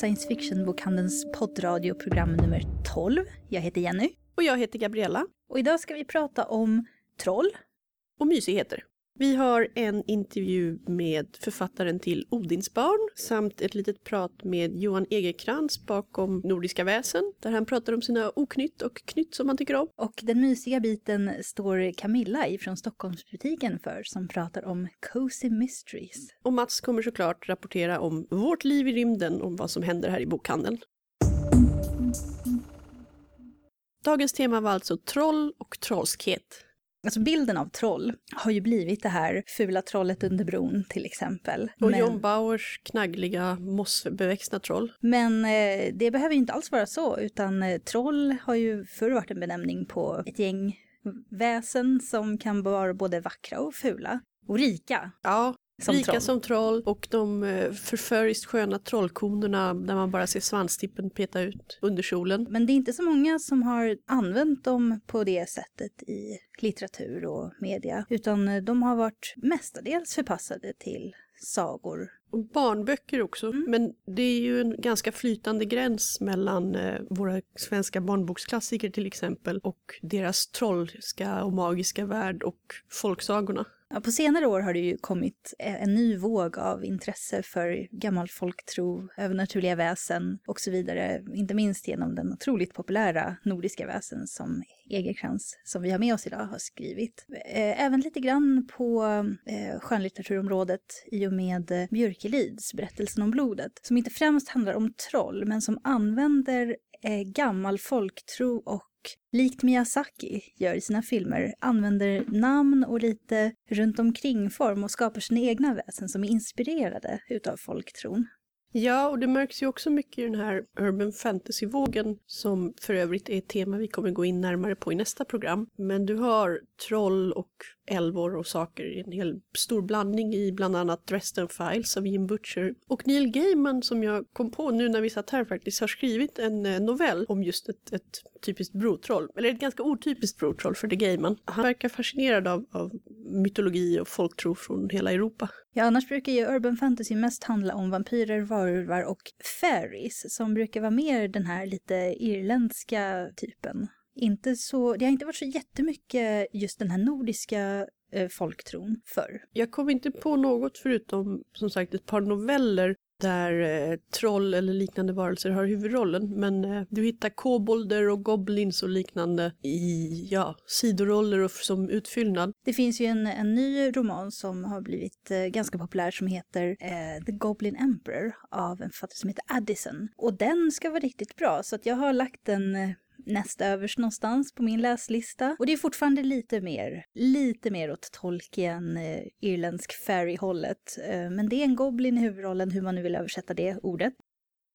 science fiction-bokhandelns poddradioprogram nummer 12. Jag heter Jenny. Och jag heter Gabriella. Och idag ska vi prata om troll. Och mysigheter. Vi har en intervju med författaren till Odinsbarn samt ett litet prat med Johan Egerkrans bakom Nordiska väsen där han pratar om sina oknytt och knytt som han tycker om. Och den mysiga biten står Camilla ifrån Stockholmsbutiken för som pratar om Cozy Mysteries. Och Mats kommer såklart rapportera om vårt liv i rymden och vad som händer här i bokhandeln. Dagens tema var alltså troll och trollskhet. Alltså bilden av troll har ju blivit det här fula trollet under bron till exempel. Och men... John Bauers knaggliga mossbeväxta troll. Men eh, det behöver ju inte alls vara så, utan eh, troll har ju förr varit en benämning på ett gäng väsen som kan vara både vackra och fula. Och rika. Ja, som Rika troll. som troll och de eh, förföriskt sköna trollkonerna där man bara ser svanstippen peta ut under kjolen. Men det är inte så många som har använt dem på det sättet i litteratur och media, utan eh, de har varit mestadels förpassade till sagor. Och barnböcker också, mm. men det är ju en ganska flytande gräns mellan eh, våra svenska barnboksklassiker till exempel och deras trollska och magiska värld och folksagorna. Ja, på senare år har det ju kommit e- en ny våg av intresse för gammal folktro, övernaturliga väsen och så vidare. Inte minst genom den otroligt populära nordiska väsen som Egerkrans, som vi har med oss idag, har skrivit. E- även lite grann på e- skönlitteraturområdet i och med Björkelids Berättelsen om blodet, som inte främst handlar om troll, men som använder gammal folktro och likt Miyazaki gör i sina filmer, använder namn och lite runt omkring form och skapar sina egna väsen som är inspirerade utav folktron. Ja, och det märks ju också mycket i den här urban fantasy-vågen som för övrigt är ett tema vi kommer gå in närmare på i nästa program. Men du har troll och älvor och saker i en hel stor blandning i bland annat Dresden Files av Jim Butcher. Och Neil Gaiman som jag kom på nu när vi satt här faktiskt har skrivit en eh, novell om just ett, ett typiskt brotroll. Eller ett ganska otypiskt brotroll för The Gaiman. Han verkar fascinerad av, av mytologi och folktro från hela Europa. Ja, annars brukar ju urban fantasy mest handla om vampyrer, varulvar och fairies som brukar vara mer den här lite irländska typen inte så, det har inte varit så jättemycket just den här nordiska eh, folktron förr. Jag kom inte på något förutom som sagt ett par noveller där eh, troll eller liknande varelser har huvudrollen. Men eh, du hittar kobolder och goblins och liknande i ja, sidoroller och som utfyllnad. Det finns ju en, en ny roman som har blivit eh, ganska populär som heter eh, The Goblin Emperor av en författare som heter Addison. Och den ska vara riktigt bra så att jag har lagt den eh, näst överst någonstans på min läslista. Och det är fortfarande lite mer, lite mer åt Tolkien, eh, irländsk fairy-hållet. Eh, men det är en goblin i huvudrollen, hur man nu vill översätta det ordet.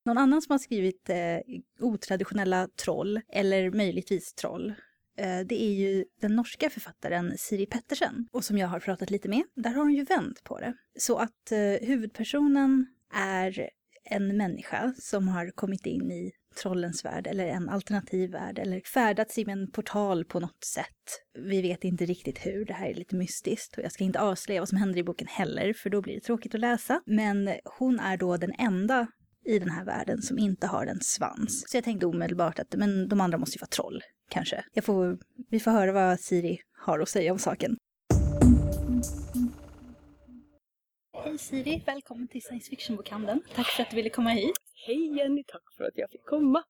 Någon annan som har skrivit eh, otraditionella troll, eller möjligtvis troll, eh, det är ju den norska författaren Siri Pettersen. Och som jag har pratat lite med, där har hon ju vänt på det. Så att eh, huvudpersonen är en människa som har kommit in i trollens värld eller en alternativ värld eller färdats i en portal på något sätt. Vi vet inte riktigt hur, det här är lite mystiskt och jag ska inte avslöja vad som händer i boken heller för då blir det tråkigt att läsa. Men hon är då den enda i den här världen som inte har en svans. Så jag tänkte omedelbart att men de andra måste ju vara troll, kanske. Jag får, vi får höra vad Siri har att säga om saken. Hej Siri, välkommen till Science Fiction-bokhandeln. Tack för att du ville komma hit. Hej Jenny, tack för att jag fick komma.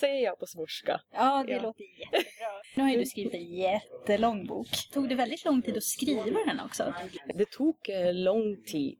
Säger jag på svorska. Ja, det ja. låter jättebra. Nu har ju du skrivit en jättelång bok. Tog det väldigt lång tid att skriva den också? Det tog eh, lång tid.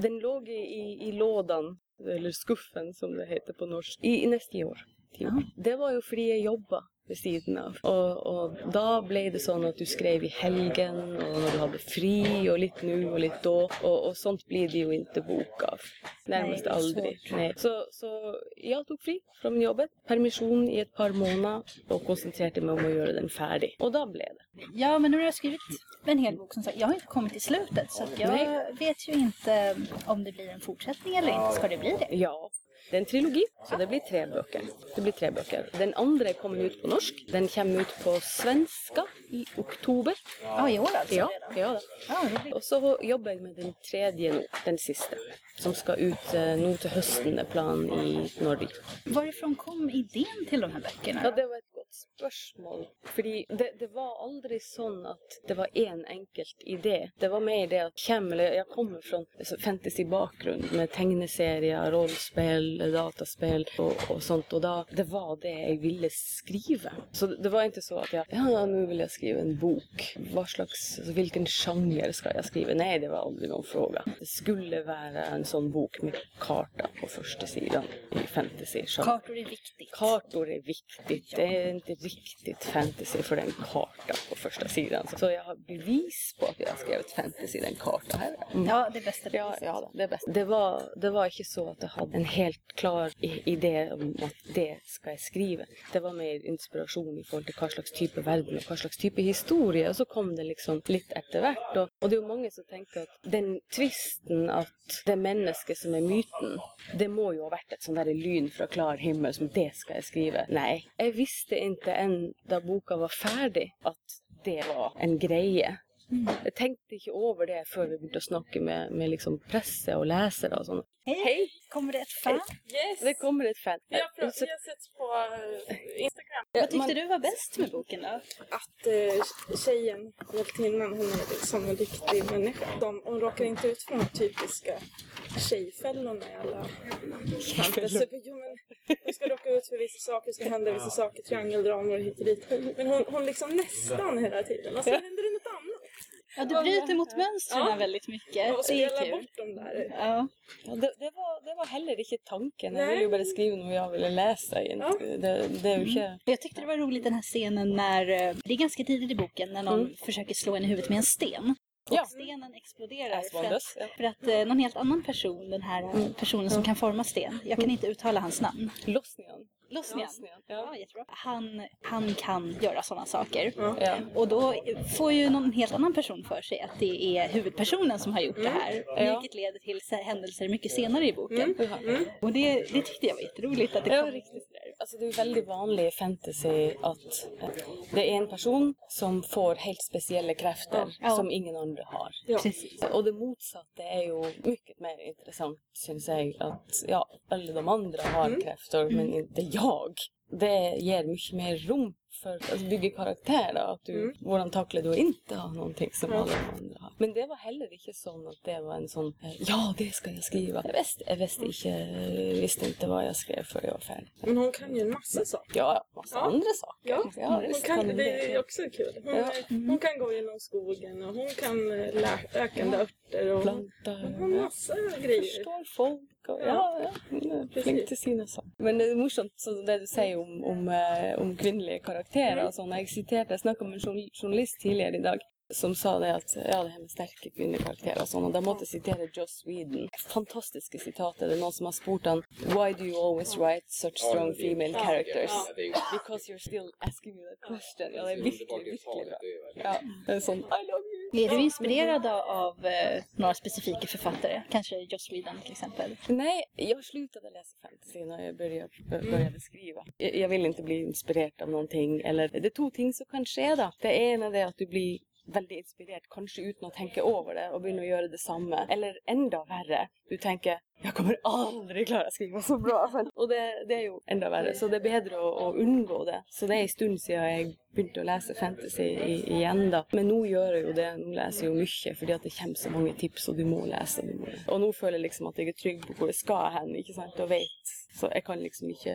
Den låg i, i lådan, eller skuffen som det heter på norsk, i, i nästa år. Typ. Det var ju för jag jobbade ved siden av. Og, og, da ble det sånn at du skrev i helgen, og når du hadde fri, og litt nu og litt da. Og, og sånt blir det jo ikke bok av. Nærmest aldri. Nej. Så, så jag tog fri från jobbet, permission i ett par månader och koncentrerade mig om att göra den färdig. Och då blev det. Ja, men nu har jag skrivit en hel bok som sagt. Jag har inte kommit till slutet så jag Nej. vet ju inte om det blir en fortsättning eller inte. Ska det bli det? Ja, det är en trilogi, så det blir tre böcker. Det blir tre böcker. Den andra kommer ut på norsk. Den kommer ut på svenska i oktober. Ja, i år alltså Ja, ja. Roligt. Og så jobber jeg med den tredje nå, den siste. Som skal ut eh, nå til høsten, er planen i Norge. Varifrån kom idén till de här böckerna? Ja, det var et godt spørsmål. Fordi det, det var aldri sånn at det var én enkelt idé. Det var mer det at Kjem, eller jeg kommer fra en fantasy-bakgrunn med tegneserier, rollespill, dataspill og, og sånt. Og da det var det jeg ville skrive. Så det, det var ikke så at jeg Ja, nå vil jeg skrive en bok. Hva slags, altså, Hvilken sjanger skal jeg skrive? Nei, det var aldri noen fråga. Det skulle være en sånn bok med karta på første siden i fantasy-sjanger. Kartor är viktigt. Kartor är viktigt. Det är inte riktigt fantasy för den karta på första sidan. Så jag har bevis på att jag har skrivit fantasy den karta här. Mm. Ja, det bästa Ja, ja, det är bäst. Det var, det var inte så att jag hade en helt klar i- idé om att det ska jag skriva. Det var mer inspiration i forhold till vad slags typ av värld och vad slags typ av historia. Och så kom det liksom lite eftervärt. Och, och det är många som tänker att den twisten att det människa som är myten, det må ju ha varit ett sånt där lyn från klar himmel som det ska jag skriva. Nej, jag visste inte inte enda boken var färdig att det var en grej greie. Jeg tenkte ikke over det før vi begynte å snakke med, med liksom presse og lesere og sånn. Hej! Hej! Kommer det ett fan? Yes! Det kommer et fan. Vi har, Så- vi har sett på eh, Instagram Vad tyckte man- du var bäst med boken då? att eh, tjejen, hjältinnan, hon är liksom en riktig människa. De, hon råkar inte ut för de typiska tjejfällorna i alla fantasy. Jo, men Hon ska råka ut för vissa saker, ska hända vissa saker, triangeldramor och hit och dit. Men hon, hon liksom nästan hela tiden. Och sen händer det något annat. Ja, du bryter mot mönstren Ja. väldigt mycket. Och Det är spelar kul. bort dem där. Ja. Ja, det, det, var, det var heller ikke tanken. Jeg Nei. ville jo bare skrive noe jeg ville lese. egentlig. Det, det jo ikke Jag tyckte det var roligt den här scenen när, eh, det är ganska tidigt i boken, när någon försöker slå en i huvudet med en sten. Och Ja. stenen exploderar för att, ja. för att eh, någon helt annan person, den här eh, personen som kan forma sten, jag kan inte uttala hans namn. Losnian. Losnian. Losnian, Ja, Ja. jättebra. Han, han kan göra sådana saker. Ja. Och då får ju någon helt annan person för sig att det är huvudpersonen som har gjort det här. Ja. Vilket leder till händelser mycket senare i boken. Ja. Och det, det tyckte jag var jätteroligt att det Ja, kom. riktigt. Altså, det er jo veldig vanlig i fantasy at eh, det er en person som får helt spesielle krefter Ja. som ingen andre har. Ja. Precis. Og det motsatte er jo mye mer interessant, syns jeg. At ja, alle de andre har krefter, men ikke jeg. Det gir mye mer rom for å bygge karakter. Da, at du, Hvordan takler du ikke ha noe som alle de andre har. Men det var heller ikke sånn at det var en sånn eh, Ja, det skal jeg skrive. Jeg visste, jeg visste ikke, visste ikke hva jeg skrev før jeg var ferdig. Men hon kan ju en massa saker. Ja, massa Ja. andra saker. Ja, hon visst kan, hon det är också kul. Hon, Ja. hon kan gå genom skogen och hon kan eh, lä- ökande örter och hon Planter. har massa grejer. Förstår folk. Ja, ja, flink till sina saker. Men det är morsomt så det du säger om, om, eh, om kvinnliga karaktärer och sånt. Jag citerade, jag snackade med en journal- journalist tidigare idag som sa det att ja, det här med starka kvinnliga karaktärer och sånt. Och de måste citera Joss Whedon. Fantastiska citat. Det är någon som har spurt han Why do you always write such strong female characters? Because you're still asking me that question. Ja, det är virkelig, virkelig bra. Ja, det är sån I love you. Är du inspirerad av eh, några specifika författare? Kanske Joss Whedon till exempel? Nej, jag slutade läsa fantasy när jag började, började skriva. Jag, jag vill inte bli inspirerad av någonting. Eller, det är två ting som kan ske då. Det ena är att du blir väldigt inspirerad, kanske utan att tänka över det och börja göra detsamma. Eller ända värre, du tänker jag kommer aldrig klara att skriva så bra. Och det, det är ju ända värre, så det är bättre att, att undgå det. Så det är en stund sedan jag begynte å lese fantasy i, igjen, da. Men nå gjør jeg jo det. Nå leser jeg jo mye, fordi at det kommer så mange tips, og du må lese. Du må. Og nå føler jeg liksom at jeg er trygg på hvor jeg skal hen, ikke sant, og vet. Så jeg kan liksom ikke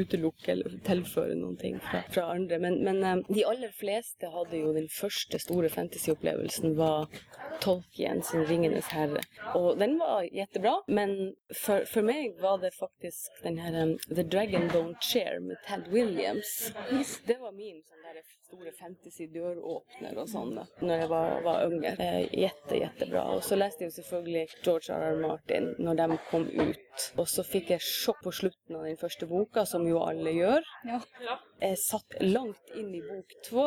utelukke eller tilføre noen ting fra, fra andre. Men, men eh, de aller fleste hadde jo den første store fantasyopplevelsen var Tolkien sin 'Ringenes herre'. Og den var jättebra, men for, for meg var det faktisk den her um, 'The Dragon Don't Share' med Ted Williams. Det var min sånn der store fantasy-døråpner og sånn da, når jeg var, var yngre. Eh, jätte, jättebra. Og så jeg jo selvfølgelig George R.R. Martin når de kom ut. Og så fikk jeg sjokk på slutten av den første boka, som jo alle gjør. Ja. Jeg satt langt inn i bok to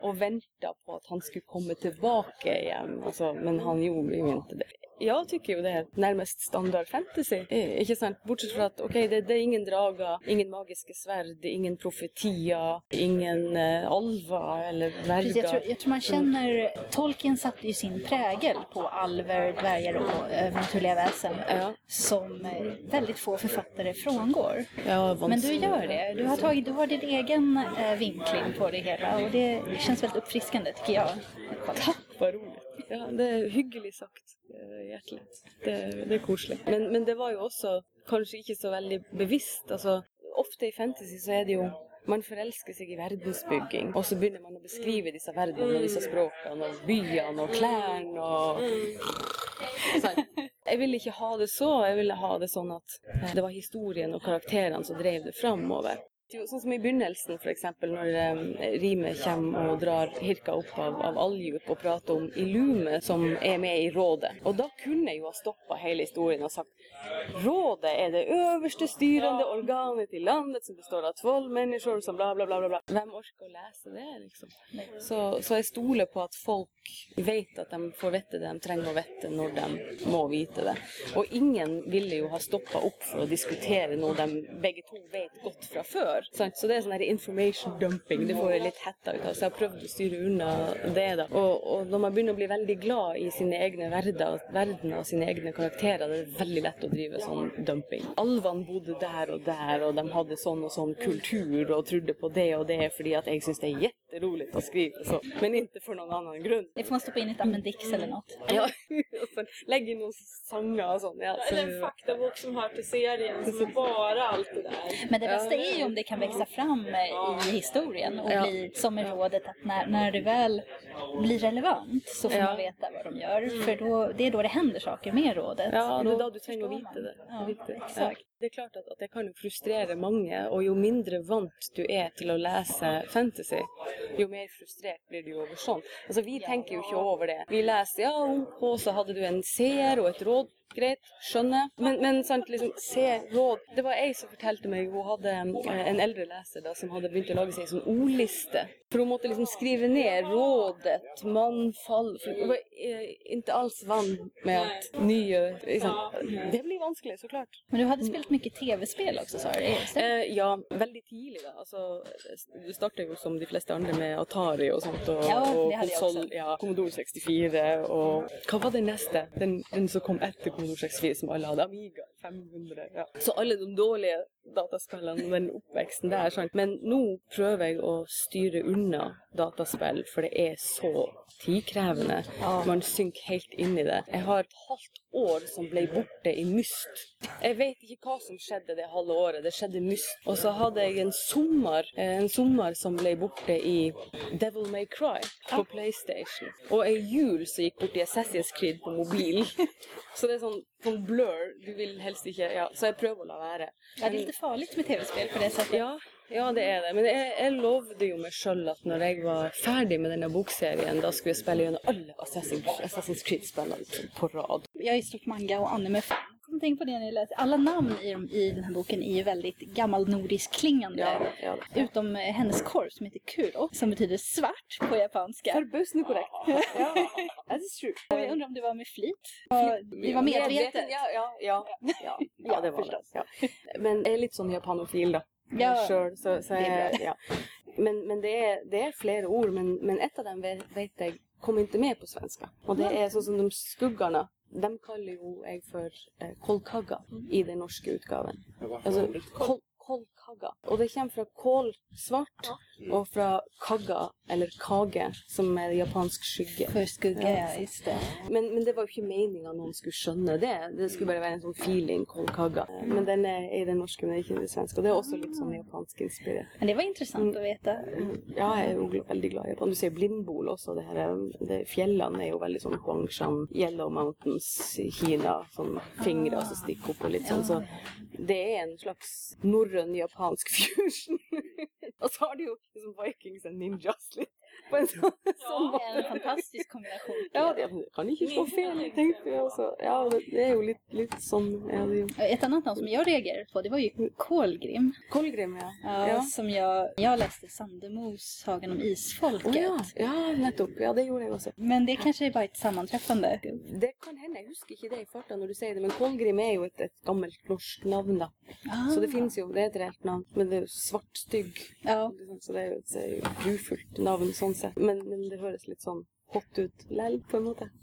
og venta på at han skulle komme tilbake igjen, altså, men han gjorde jo ikke det. Jeg tycker jo det er nærmest standard fantasy. Eh, Ikke sant? Bortsett fra at ok, det, det er ingen drager, ingen magiske sverd, ingen profetier, ingen eh, alver eller Precis, jag, tror, jag tror man känner, Tolkien satte ju sin prägel på alver, dvärgar och övernaturliga väsen Ja. som eh, väldigt få författare frångår. Ja, Men du gör det. Du har, tagit, du har din egen eh, vinkling på det hela och det känns väldigt uppfriskande tycker jag. Vad roligt. Ja, det er hyggelig sagt. Eh, Hjertelig. Det, det er koselig. Men, men det var jo også kanskje ikke så veldig bevisst. Altså, ofte i fantasy så er det jo man forelsker seg i verdensbygging, og så begynner man å beskrive disse verdenene og disse språkene og byene og klærne og sånn. Jeg ville ikke ha det så, jeg ville ha det sånn at eh, det var historien og karakterene som drev det framover. Jo, Sånn som i begynnelsen, f.eks. når um, eh, Rime kommer og drar Hirka opp av, av Aljup og prater om Ilume, som er med i rådet. Og da kunne jeg jo ha stoppa hele historien og sagt Rådet er det øverste styrende organet i landet som består av tolv mennesker som bla, bla, bla, bla. orker å lese det, liksom? Så, så jeg stoler på at folk vet at de får vite det de trenger å vite når de må vite det. Og ingen ville jo ha stoppa opp for å diskutere noe de begge to vet fra før. Sant? Så det er sånn her information dumping. Det får jeg litt hetta ut av. Så prøvd å styre unna det. da. Og, og når man å bli veldig glad i sine egne verder, verdener og sine egne karakterer, det er veldig lett drive sånn dumping. Alvene bodde der og der, og de hadde sånn og sånn kultur og trodde på det og det fordi at jeg syns det er jätteroligt å skrive så. Men ikke for noen annen grunn. Det får man stoppa in i ett Amendix eller något. Ja, og så legge inn noen sanger og sånn. Ja, så, Eller en faktabok som hör till serien som är bara allt det där. Men det bästa är ju om det kan växa fram eh, i historien och bli som i rådet att när, när det väl blir relevant så får Ja. man veta vad de gör. För då, det är då det händer saker med rådet. Ja, Och det er då du vite man. det. Ja, exakt. Det er klart at, at det kan jo frustrere mange, og jo mindre vant du er til å lese fantasy, jo mer frustrert blir du over sånn. Altså, vi tenker jo ikke over det. Vi leser ja, og så hadde du en seer og et råd. Greit, skjønner. Men, men sant, liksom, se råd Det var ei som fortalte meg Hun hadde eh, en eldre leser da, som hadde begynt å lage seg en sånn ordliste. For hun måtte liksom skrive ned rådet, mannfall for Hun var eh, ikke alls vant med at nye liksom, Det blir vanskelig, så klart. Men du hade spelat mycket tv-spel också sa du? Eh, ja, veldig tidlig, da. Altså, du starter jo som de fleste andre med Atari og sånt, og, Ja, og hadde konsoll, også. ja, Commodore 64, og Hva var det neste? Den, den som kom etter Commodore 64, som alle hadde? Amiga 500. Ja. Så alle de dårlige dataspillene, den oppveksten der. Sant? Men nå prøver jeg å styre unna dataspill, for det er så tidkrevende. Man synker helt inn i det. Jeg har et halvt år som ble borte i Myst. Jeg vet ikke hva som skjedde det halve året. Det skjedde Myst. Og så hadde jeg en sommer, eh, en sommer som ble borte i Devil May Cry på PlayStation. Og ei jul som gikk bort i Assassin's Creed på mobil. Så det er sånn, sånn blur. Du vil helst ikke Ja, så jeg prøver å la være. Ja, det är lite farligt med tv-spel på det sättet. Ja, ja, det er det. Men jeg, jeg lovde jo meg sjøl at når jeg var ferdig med denne bokserien, da skulle jeg spille gjennom alle Assassin's, Assassin's Creed-spillene på rad. Jag är stort manga och anime-fan. Jag tänka på det när jag läste. Alla namn i, i den här boken är ju väldigt gammalnordisk klingande. Ja, ja. Utom eh, hennes korv som heter Kuro, som betyder svart på japanska. Förbausende korrekt. Ja, that is true. Och jag undrar om det var med flit? Ja, Vi var medvetet. Ja, ja, ja. Ja, ja det var det. förstås. Ja. Men jeg er litt sånn japanofil, da. Ja, Sjøl, så, så det jeg, ja. Men, men det, er, det er flere ord, men, men ett av dem vet, vet jeg kom ikke med på svenska. Og det er sånn som de skuggene. De kaller jo jeg for eh, kolkagga i den norske utgaven. Altså kol, kolkagga. Og det kommer fra kål svart, og fra kagga, eller kage, som er japansk skygge. För skugga, ja just det. Men, men det var jo ikke meninga noen skulle skjønne det. Det skulle bare være en sånn feeling, kolkagga. Men den er i den norske, men ikke i det svenske. Og det er også litt sånn japansk inspirert. Men det var intressant att veta. Ja, jeg er jo gl- veldig glad i Japan. Du ser blindbol også. Det her, er- det, fjellene er jo veldig sånn Huangshan, Yellow Mountains Kina. Sånn fingre som stikker opp og litt sånn. Så det er en slags norrøn japansk fusion. og så har de jo liksom Vikings and ninjas litt på en sån, måte. En fantastisk kombinasjon. Ja, det kan ikke slå fel, tenkte jeg også. Ja, det, er jo litt, litt sånn ja, det. Ett annat namn som jag reagerade på, det var ju Kolgrim. Kolgrim, ja. Ja, Ja. Som jag, jag läste Sandemos Sagan om Isfolket. Å ja. ja, nettopp. Ja, det gjorde jeg også. Men det kanske är bara ett sammanträffande. Det kan hende, jeg husker ikke det i farta når du sier det, men Kolgrim er jo et, et gammelt norsk navn, da. Ah. Så det finnes jo, det er et reelt navn. Men det er jo svartstygg. Ja, Så det er jo et det er jo et grufullt navn sånn sett. Men, men det høres litt sånn hot ut lell, på en måte.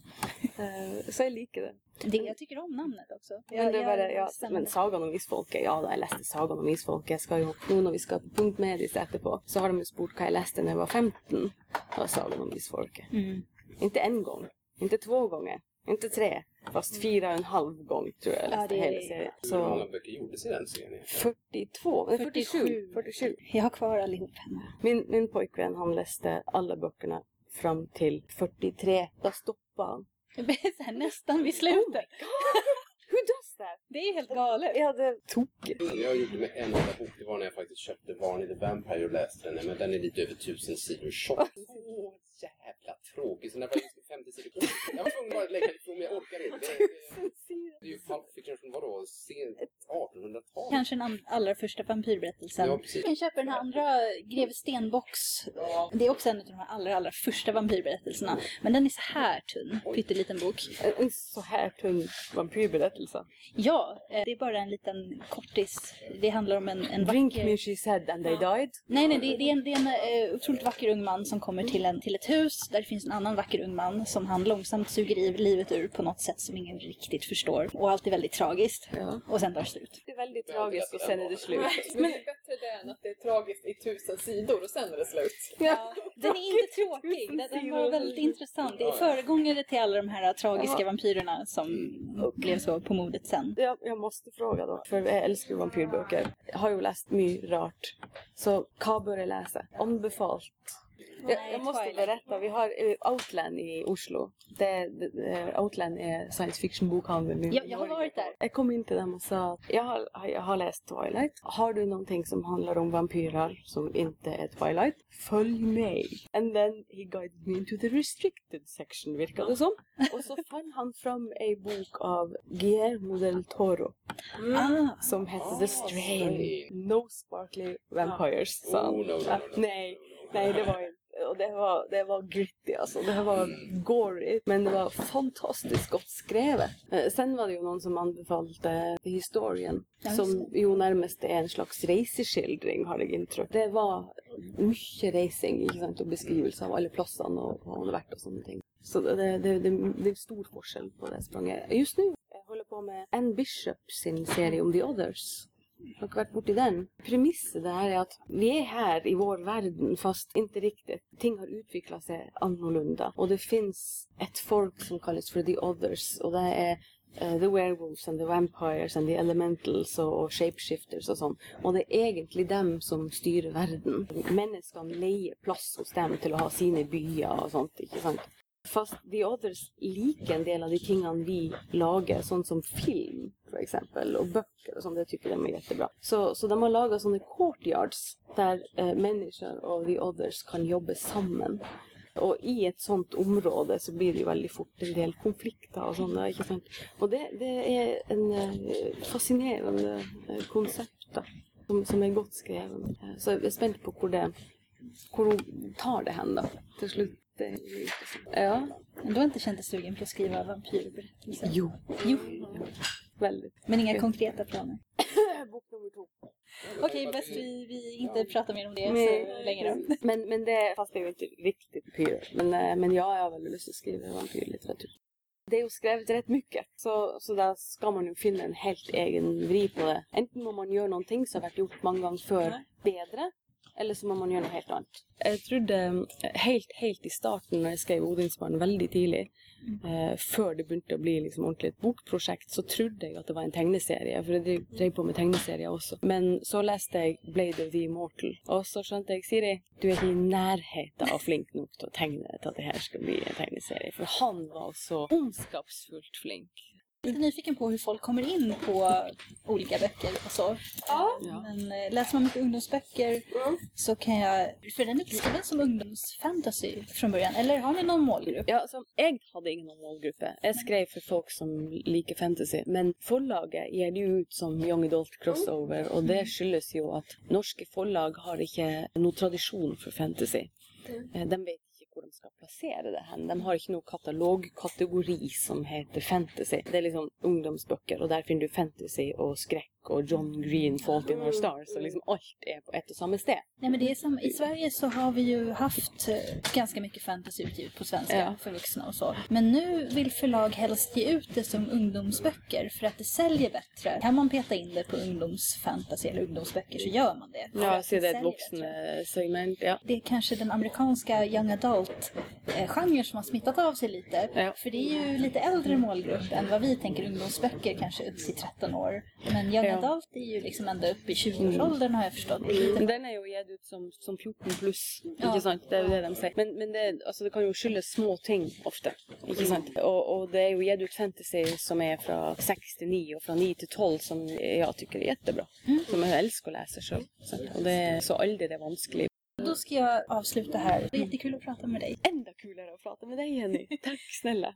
Eh, så jeg liker det. det, jag tycker om namnet också. Men, det bare, ja, men Sagaen om isfolket, ja da, jeg leste Sagaen om isfolket. Jeg skal jo, nå når vi skal på Punkt Medis etterpå, så har de jo spurt hva jeg leste da jeg var 15. Det var Sagaen om isfolket. Mm. Inte en gång, inte två gånger, inte tre, fast fyra och en halv gång tror jag jag Ja, det är- hela serien. Hur många Så böcker gjordes i den serien? 42, nej 47, 47. 47. Jag har kvar allihop hemma. Min, min pojkvän han läste alla böckerna fram till 43. Då stoppade han. Så här, nästan vid slutet. Hur does that? Det är helt galet. Ja, det tokigt. Jag gjorde med en enda bok, det var när jag faktiskt köpte Varney the Vampire och läste den. Men den är lite över tusen sidor tjock. Så jävla tråkig. Så när jag 50 sidor kvar. Jag var tvungen att lägga ifrån mig, jag orkar inte. Det, det, det är ju Pulp Fiction från vadå? Sent 1800-tal? Kanske den allra första vampyrberättelsen. Ja, precis. Jag kan köpa den här andra Greve Stenbocks. Det är också en av de här allra, allra första vampyrberättelserna. Men den är så här tunn, pytteliten bok. En, så här tunn vampyrberättelse. Ja, eh, det är bara en liten kortis. Det handlar om en, en Drink vacker... me she said and they died. Nej, nej, det, det är en, det är en eh, otroligt vacker ung man som kommer till, en, till ett hus där det finns en annan vacker ung man som han långsamt suger i livet ur på något sätt som ingen riktigt förstår. Och allt är väldigt tragiskt. Ja. Och sen tar det slut. Det är väldigt tragiskt och sen är det slut. Men det är bättre det än att det är tragiskt i tusen sidor och sen är det slut. Ja. Den är inte tråkig. Den, var väldigt intressant. Det är föregångare till alla de här tragiska vampyrerna som blev så på modet sen. Jag, jag måste fråga då, för jag älskar ju vampyrböcker. Jag har ju läst mycket rart. Så vad bör jag läsa? Anbefalt. Jag, jag måste Twilight. berätta, vi har eh, Outland i Oslo. Det, det, eh, Outland är science fiction bokhandeln i Jag, jag har varit där. Jag kom in till dem och sa att jag har, jag har läst Twilight. Har du någonting som handlar om vampyrer som inte är Twilight? Följ med. And then he guided me into the restricted section virkade det som. Och så fann han fram en bok av Guillermo del Toro Ah, som hette The Strain. No sparkly vampires, sa. Oh, no, no, no. Nej, nej det var inte. Och det var, det var gritty alltså. Det var gory. Men det var fantastiskt gott skrivet. Eh, Sen var det ju någon som anbefallde The Historian. Ja, just som ju närmast är en slags reseskildring har jag intryck. Det var mycket racing sant? och beskrivelse av alla platserna och vad hon har varit och ting. Så det, det, det, det, det är stor forskel på det språnget. Just nu jag håller på med Anne Bishop sin serie om The Others. Har varit i den. Premissen där är att vi är här i vår värld fast inte riktigt. Ting har utvecklat sig annorlunda. Och det finns ett folk som kallas för The Others. Och det är Uh, The Werewolves and the Vampires and the Elementals och, och Shapeshifters och sånt. Och det är egentligen dem som styr världen. Människan lejer plats hos dem till att ha sina byar och sånt, inte sant? Fast The Others liker en del av de tingene vi lager, sånt som film för exempel och böcker och sånt, det tycker de är jättebra. Så, så de har lagat sådana courtyards där eh, människor och The Others kan jobba samman. Och i ett sånt område så blir det ju väldigt fort en del konflikter och sådana, inte sant? Och det, det är en eh, fascinerande eh, koncept då, som, som är gott skriven. Så jag är spänd på hur det, hur tar det hen till slut. Ja, du har inte känt dig sugen på att skriva vampyrberättelser? jo, Jo, väldigt. men inga konkreta planer. Bok nummer två. Okej, bäst vi, vi inte pratar mer om det så länge då. Men, men det, fast det är ju inte riktigt vampyrer. Men, eh, men jag har väldigt lust att skriva vampyrlitteratur. Det är ju skrivet rätt mycket, så, så där ska man ju finna en helt egen vri på det. Enten må man göra någonting som har varit gjort många gånger för bättre, eller så må man göra något helt annat. Jag trodde eh, helt, helt i starten när jag skrev Odinsbarn väldigt tidigt, eh, før det begynte å bli liksom ordentlig et bokprosjekt, så trodde jeg at det var en tegneserie, for jeg drev, drev på med tegneserier også. Men så leste jeg Blade of the Immortal, og så skjønte jeg, Siri, du er ikke i nærheten av flink nok til å tegne til at det her skal bli en tegneserie, for han var så ondskapsfullt flink lite nyfiken på hur folk kommer in på olika böcker och så. Ja. Men eh, läser man mycket ungdomsböcker Mm. så kan jag... För den är inte skriven som ungdomsfantasy från början. Eller har ni någon målgrupp? Ja, altså, jeg hadde ingen målgruppe. Jeg skrev for folk som liker fantasy. Men forlaget gir det ut som young adult crossover, og det skyldes jo at norske forlag har ikke noe tradisjon for fantasy. Eh, De vet hvor de skal plassere det hen. De har ikke någon katalogkategori som heter fantasy. Det er liksom ungdomsbøker, og der finner du fantasy og skrekk och John Green, Fault in Our Stars. Så liksom allt är på ett och samma sted. Nej, men det är som, I Sverige så har vi ju haft eh, ganska mycket fantasy utgivet på svenska Ja. för vuxna och så. Men nu vill förlag helst ge ut det som ungdomsböcker för att det säljer bättre. Kan man peta in det på ungdomsfantasy eller ungdomsböcker så gör man det. Ja, så det är ett säljer vuxen bättre. eh, segment. Ja. Det är kanske den amerikanska young adult-genren som har smittat av sig lite. Ja. För det är ju lite äldre målgrupp än vad vi tänker ungdomsböcker, kanske upp till 13 år. Men young Ja adult är ju liksom ända upp i 20-årsåldern har jag förstått. Men den är ju gitt ut som, som 14 pluss, Ja. ikke sant? Det er jo det de sier. Men, men det, altså, det kan jo skyldes små ting ofte, ikke sant? Og, og det er jo gitt ut fantasy som er fra 6 til 9 og fra 9 til 12 som jeg tycker är jättebra. Som jeg elsker å lese sjøl. Og det er så aldri det er vanskelig. Då ska jag avsluta här. Det är jättekul att prata med dig. Enda kulare att prata med dig Jenny. Tack snälla.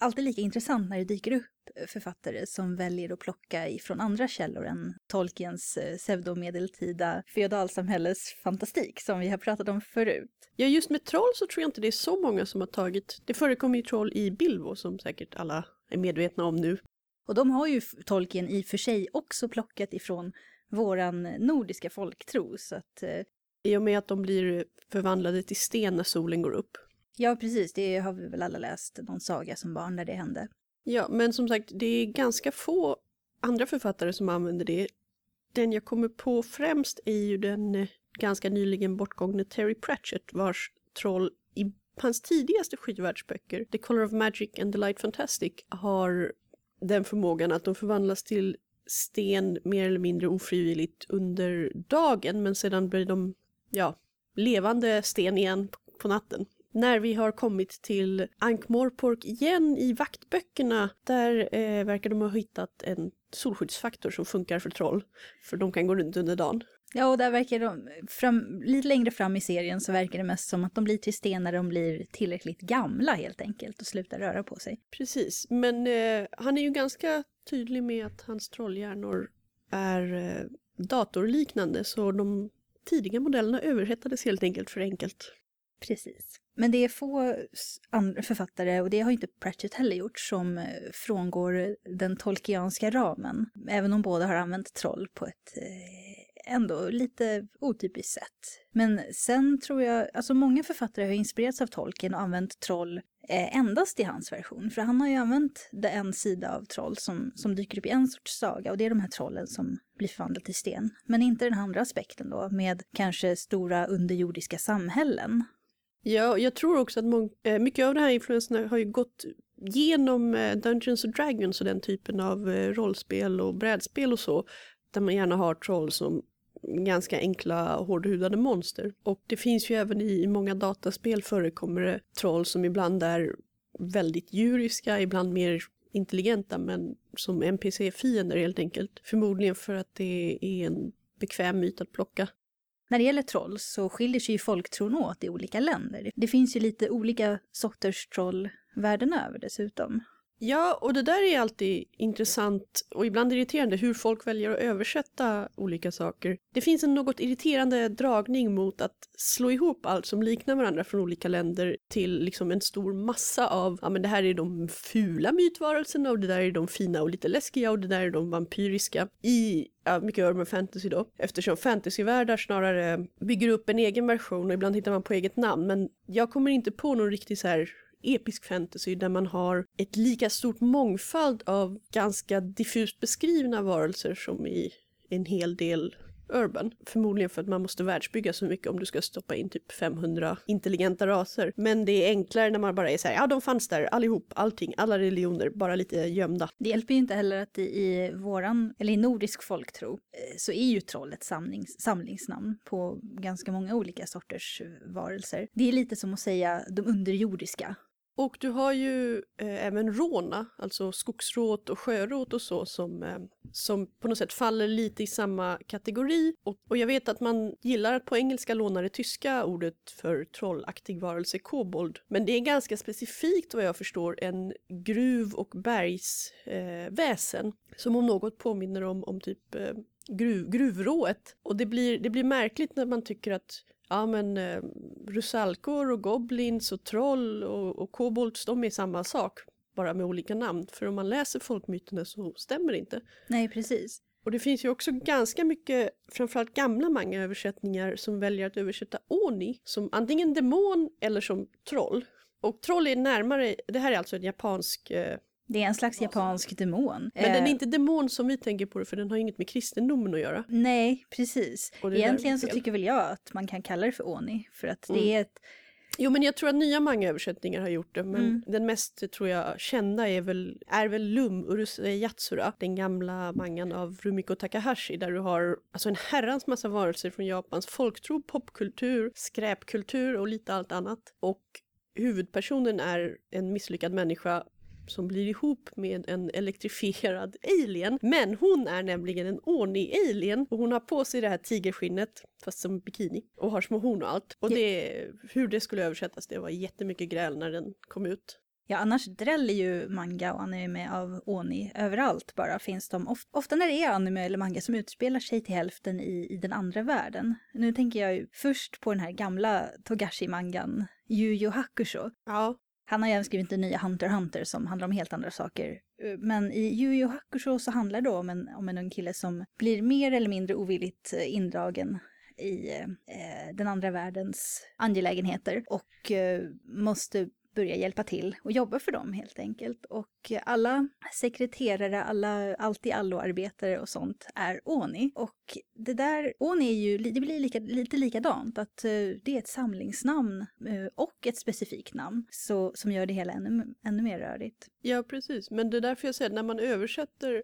Alltid lika intressant när det dyker upp författare som väljer att plocka ifrån andra källor än Tolkiens eh, pseudomedeltida feodalsamhälles fantastik som vi har pratat om förut. Ja, just med troll så tror jag inte det är så många som har tagit... Det förekommer ju troll i Bilbo som säkert alla är medvetna om nu. Och de har ju Tolkien i och för sig också plockat ifrån våran nordiska folktro så att eh, I och med att de blir förvandlade till sten när solen går upp ja precis, det har vi väl alla läst någon saga som barn där det hände. Ja, men som sagt, det är ganska få andra författare som använder det. Den jag kommer på främst är ju den eh, ganska nyligen bortgångne Terry Pratchett vars troll i hans tidigaste skivvärldsböcker, The Color of Magic and The Light Fantastic, har den förmågan att de förvandlas till sten mer eller mindre ofrivilligt under dagen men sedan blir de, ja, levande sten igen på natten. När vi har kommit till Ankh-Morpork igen i vaktböckerna, där eh, verkar de ha hittat en solskyddsfaktor som funkar för troll. För de kan gå runt under dagen. Ja, och där verkar de, fram, lite längre fram i serien så verkar det mest som att de blir till sten när de blir tillräckligt gamla helt enkelt och slutar röra på sig. Precis, men eh, han är ju ganska tydlig med att hans trollhjärnor är eh, datorliknande så de tidiga modellerna överhettades helt enkelt för enkelt. Precis. Men det är få andra författare, och det har ju inte Pratchett heller gjort, som eh, frångår den tolkianska ramen. Även om båda har använt troll på ett eh, ändå lite otypiskt sätt. Men sen tror jag, alltså många författare har inspirerats av Tolkien och använt troll eh, endast i hans version. För han har ju använt det en sida av troll som, som dyker upp i en sorts saga och det är de här trollen som blir förvandlade till sten. Men inte den andra aspekten då med kanske stora underjordiska samhällen. Ja, jag tror också att eh, mycket av de här influenserna har ju gått genom eh, Dungeons and Dragons och den typen av eh, rollspel och brädspel och så. Där man gärna har troll som ganska enkla hårdhudade monster. Och det finns ju även i många dataspel förekommer det troll som ibland är väldigt djuriska, ibland mer intelligenta men som NPC-fiender helt enkelt. Förmodligen för att det är en bekväm myt att plocka. När det gäller troll så skiljer sig ju folktron åt i olika länder. Det finns ju lite olika sorters troll världen över dessutom. Ja, och det där är alltid intressant och ibland irriterande hur folk väljer att översätta olika saker. Det finns en något irriterande dragning mot att slå ihop allt som liknar varandra från olika länder till liksom en stor massa av, ja men det här är de fula mytvarelserna och det där är de fina och lite läskiga och det där är de vampyriska i ja, mycket urban fantasy då. Eftersom fantasyvärldar snarare bygger upp en egen version och ibland hittar man på eget namn. Men jag kommer inte på någon riktig så här episk fantasy där man har ett lika stort mångfald av ganska diffust beskrivna varelser som i en hel del urban. Förmodligen för att man måste världsbygga så mycket om du ska stoppa in typ 500 intelligenta raser. Men det är enklare när man bara är så här, ja de fanns där allihop, allting, alla religioner, bara lite gömda. Det hjälper ju inte heller att i, i våran, eller i nordisk folktro, eh, så är ju troll ett samlings, samlingsnamn på ganska många olika sorters eh, varelser. Det är lite som att säga de underjordiska. Och du har ju eh, även råna, alltså skogsråt och sjöråt och så som, eh, som på något sätt faller lite i samma kategori. Och, och jag vet att man gillar att på engelska låna det tyska ordet för trollaktig varelse kobold. Men det är ganska specifikt vad jag förstår en gruv och bergsväsen eh, som om något påminner om, om typ eh, gruv, gruvrået. Och det blir, det blir märkligt när man tycker att ja men eh, rusalkor och goblins och troll och, och kobolds, de är samma sak. Bara med olika namn. För om man läser folkmyterna så stämmer det inte. Nej, precis. Och det finns ju också ganska mycket, framförallt gamla manga-översättningar som väljer att översätta Oni som antingen demon eller som troll. Och troll är närmare, det här är alltså en japansk eh, Det är en slags japansk demon. men den är Eh, inte demon som vi tänker på det för den har inget med kristendomen att göra. Nej, precis. Egentligen så tycker väl jag att man kan kalla det för Oni. För att Mm. det är ett... Jo men jag tror att nya manga-översättningar har gjort det men Mm. den mest tror jag kända är väl, är väl Lum Urusei Yatsura, den gamla mangan av Rumiko Takahashi där du har alltså en herrans massa varelser från Japans folktro, popkultur, skräpkultur och lite allt annat. Och huvudpersonen är en misslyckad människa som blir ihop med en elektrifierad alien. Men hon är nämligen en Oni-alien och hon har på sig det här tigerskinnet fast som bikini och har små horn och allt. Och det, hur det skulle översättas, det var jättemycket gräl när den kom ut. Ja, annars dräller ju manga och anime av Oni. Överallt bara finns de. Of- ofta när det är anime eller manga som utspelar sig till hälften i, i den andra världen. Nu tänker jag ju först på den här gamla Togashi-mangan, Yu Yu Hakusho. Ja, han har ju även skrivit den nya Hunter Hunter som handlar om helt andra saker. Eh, men i Yu Yu Hakusho så handlar det om en, om en ung kille som blir mer eller mindre ovilligt eh, indragen i eh, den andra världens angelägenheter och eh, måste börja hjälpa till och jobba för dem helt enkelt. Och alla sekreterare, alla allt i allo-arbetare och sånt är Oni. Och det där, Oni är ju, det blir lika, lite likadant, att eh, det är ett samlingsnamn eh, och ett specifikt namn så, som gör det hela ännu, ännu mer rörigt. ja precis. Men det är därför jag säger att när man översätter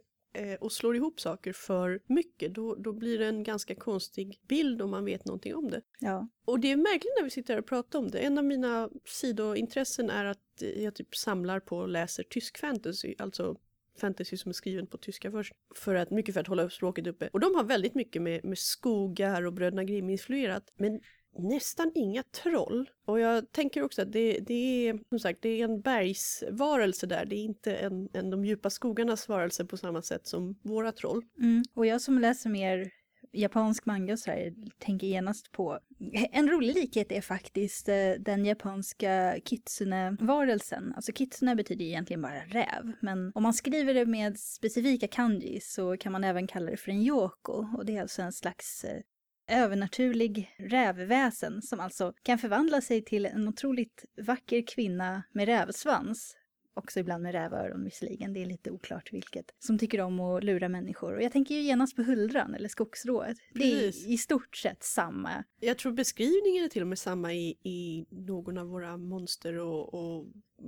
och slår ihop saker för mycket då, då blir det en ganska konstig bild om man vet någonting om det. Ja. Och det är märkligt när vi sitter här och pratar om det. En av mina sidointressen är att eh, jag typ samlar på och läser tysk fantasy, alltså fantasy som är skriven på tyska först. För att, mycket för att hålla upp språket uppe. Och de har väldigt mycket med, med skogar och Bröderna Grimm influerat. Men nästan inga troll. Och jag tänker också att det, det är som sagt det är en bergsvarelse där. Det är inte en, en de djupa skogarnas varelse på samma sätt som våra troll. Mm. Och jag som läser mer japansk manga och så här, tänker genast på... En rolig likhet är faktiskt eh, den japanska kitsune-varelsen. Alltså kitsune betyder egentligen bara räv, men om man skriver det med specifika kanji så kan man även kalla det för en yoko. Och det är alltså en slags eh, övernaturlig rävväsen som alltså kan förvandla sig till en otroligt vacker kvinna med rävsvans. Också ibland med rävöron visserligen, det är lite oklart vilket. Som tycker om att lura människor. Och jag tänker ju genast på huldran eller skogsrået. Det är i stort sett samma. Jag tror beskrivningen är till och med samma i, i någon av våra monster och, och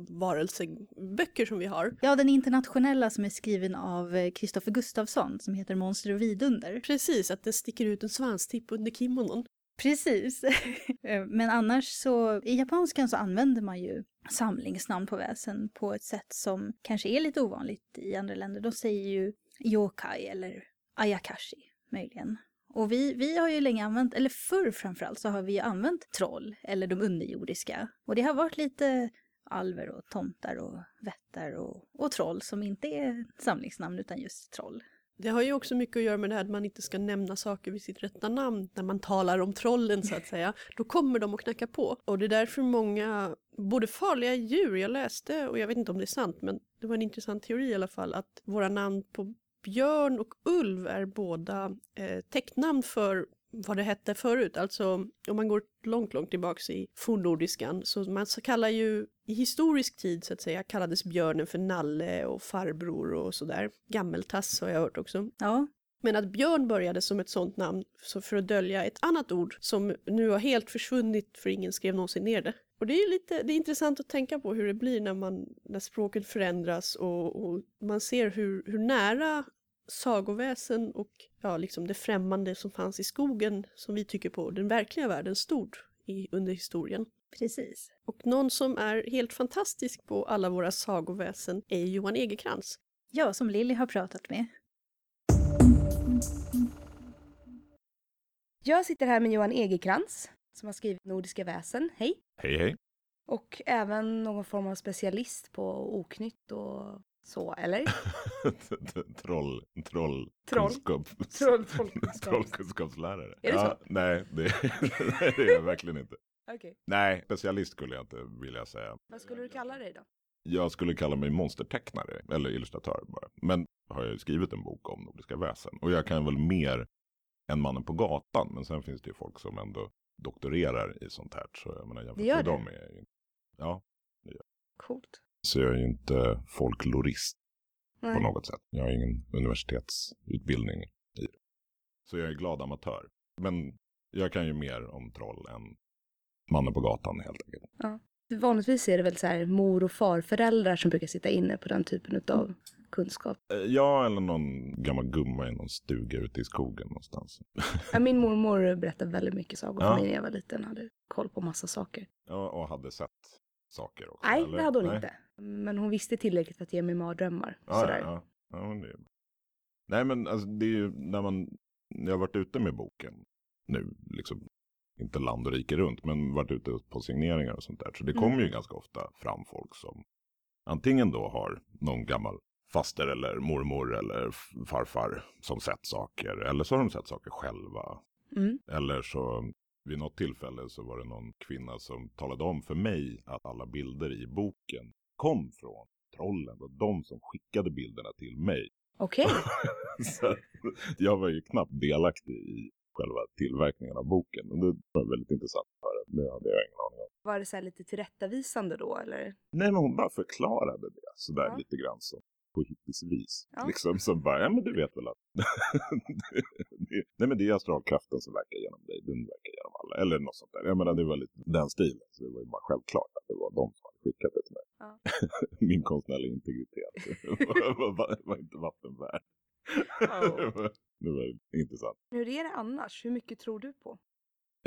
varelseböcker som vi har. Ja, den internationella som är skriven av Kristoffer Gustafsson som heter Monster och vidunder. Precis, att det sticker ut en svanstipp under kimonon. Precis. Eh, men annars så, i japanskan så använder man ju samlingsnamn på väsen på ett sätt som kanske är lite ovanligt i andra länder. De säger ju yokai eller ayakashi möjligen. Och vi, vi har ju länge använt, eller förr framförallt, så har vi ju använt troll eller de underjordiska. Och det har varit lite alver och tomtar och vättar och, och troll som inte är samlingsnamn utan just troll. Det har ju också mycket att göra med det här att man inte ska nämna saker vid sitt rätta namn när man talar om trollen så att säga. Då kommer de att knacka på. Och det är därför många, både farliga djur, jag läste och jag vet inte om det är sant men det var en intressant teori i alla fall att våra namn på björn och ulv är båda eh, täcknamn för vad det hette förut. Alltså om man går långt, långt tillbaks i fornnordiskan så man så kallar ju i historisk tid så att säga kallades björnen för nalle och farbror och sådär. Gammeltass har jag hört också. Ja, Men att björn började som ett sånt namn så för att dölja ett annat ord som nu har helt försvunnit för ingen skrev någonsin ner det. Och det är lite det är intressant att tänka på hur det blir när, man, när språket förändras och, och man ser hur, hur nära sagoväsen och ja, liksom det främmande som fanns i skogen som vi tycker på den verkliga världen stod i, under historien. Precis. Och någon som är helt fantastisk på alla våra sagoväsen är Johan Egerkrans. Ja, som Lilly har pratat med. Jag sitter här med Johan Egerkrans som har skrivit Nordiska väsen. Hej! Hej hej. Och även någon form av specialist på oknytt och så, eller? Troll, troll, Troll. kunskap, Troll- trollkunskaps- trollkunskapslärare. Är det ja, så? Nej, det, det är jag verkligen inte. Okej. Nej, specialist skulle jag inte vilja säga. Vad skulle du kalla dig då? Jag skulle kalla mig monstertecknare, eller illustratör bara. Men har jag ju skrivit en bok om nordiska väsen. Och jag kan väl mer än mannen på gatan. Men sen finns det ju folk som ändå doktorerar i sånt här. Så jag menar, jämfört Det gör med det? dem är jag ju Ja, Coolt. Så jag är ju inte folklorist på Nej. något sätt. Jag har ingen universitetsutbildning i det. Så jag är glad amatör. Men jag kan ju mer om troll än mannen på gatan helt enkelt. Vanligtvis är det väl så här mor och farföräldrar som brukar sitta inne på den typen av kunskap. Eh, Ja, eller någon gammal gumma i någon stuga ute i skogen någonstans. Ja, Min mormor berättade väldigt mycket sagor för Ja. mig när jag var liten. Hade koll på massa saker. Ja, och hade sett saker också. Nej, eller? det hade hon Nej? inte. Men hon visste tillräckligt för att ge mig mardrömmar. Ja, sådär. ja, ja. ja det är... Nej, men alltså, det är ju när man... Jag har varit ute med boken nu, liksom inte land och rike runt, men varit ute på signeringar och sånt där. Så det Mm. kommer ju ganska ofta fram folk som antingen då har någon gammal faster eller mormor eller farfar som sett saker. Eller så har de sett saker själva. Mm. Eller så vid något tillfälle så var det någon kvinna som talade om för mig att alla bilder i boken kom från trollen och de som skickade bilderna till mig. Okej. så jag var ju knappt delaktig i själva tillverkningen av boken. Och det var väldigt intressant att höra. Det hade jag ingen aning om. Var det så här lite tillrättavisande då eller? Nej, men hon bara förklarade det sådär Ja. lite grann som på hippisvis. Ja. Liksom som bara, ja men du vet väl att det, nej men det är astralkraften som verkar genom dig, den verkar genom alla. Eller något sånt där. Jag menar det var lite den stilen. Så det var ju bara självklart att det var de som hade skickat det till mig. Ja. Min konstnärliga integritet var, var, var inte vatten värd. Ja. det, var, intressant. Hur är det annars? Hur mycket tror du på?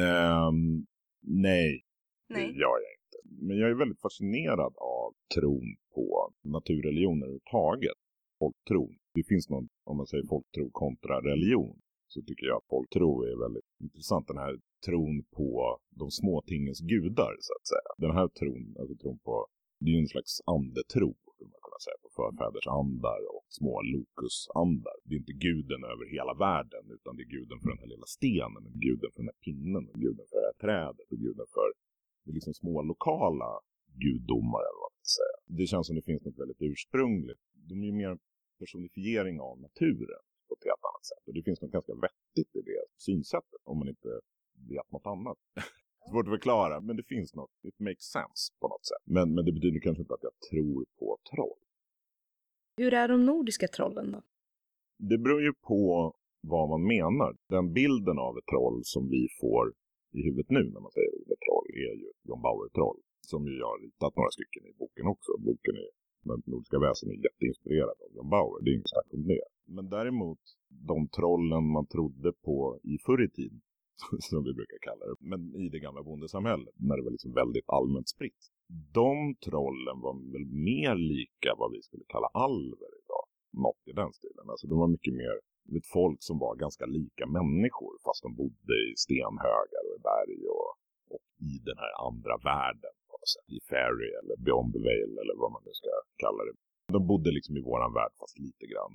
Ehm, nej, Nej. det gör jag inte. Men jag är väldigt fascinerad av tron på naturreligioner överhuvudtaget. Folktron. Det finns någon, om man säger folktro kontra religion, så tycker jag att folktro är väldigt intressant. Den här tron på de små tingens gudar, så att säga. Den här tron, alltså tron på, det är ju en slags andetro, skulle man kunna säga, på förfäders andar och små lokusandar. Det är inte guden över hela världen, utan det är guden för den här lilla stenen, guden för den här pinnen, guden för det här trädet, och guden för liksom små lokala gudomar eller vad man ska säga. Det känns som det finns något väldigt ursprungligt. De är ju mer en personifiering av naturen på ett helt annat sätt. Och det finns något ganska vettigt i det synsättet om man inte vet något annat. Svårt att förklara, men det finns något. It makes sense på något sätt. Men, men det betyder kanske inte att jag tror på troll. Hur är de nordiska trollen då? Det beror ju på vad man menar. Den bilden av ett troll som vi får i huvudet nu när man säger ordet troll är ju John Bauer-troll. Som ju jag har ritat några stycken i boken också. Boken är, den nordiska väsen är jätteinspirerad av John Bauer, det är inget snack om det. Men däremot, de trollen man trodde på i förr i tiden, som vi brukar kalla det, men i det gamla bondesamhället, när det var liksom väldigt allmänt spritt. De trollen var väl mer lika vad vi skulle kalla alver idag. Något i den stilen. Alltså de var mycket mer ett folk som var ganska lika människor fast de bodde i stenhögar och i berg och, och i den här andra världen sätt. I Fairy eller Beyond the Veil eller vad man nu ska kalla det. De bodde liksom i våran värld fast lite grann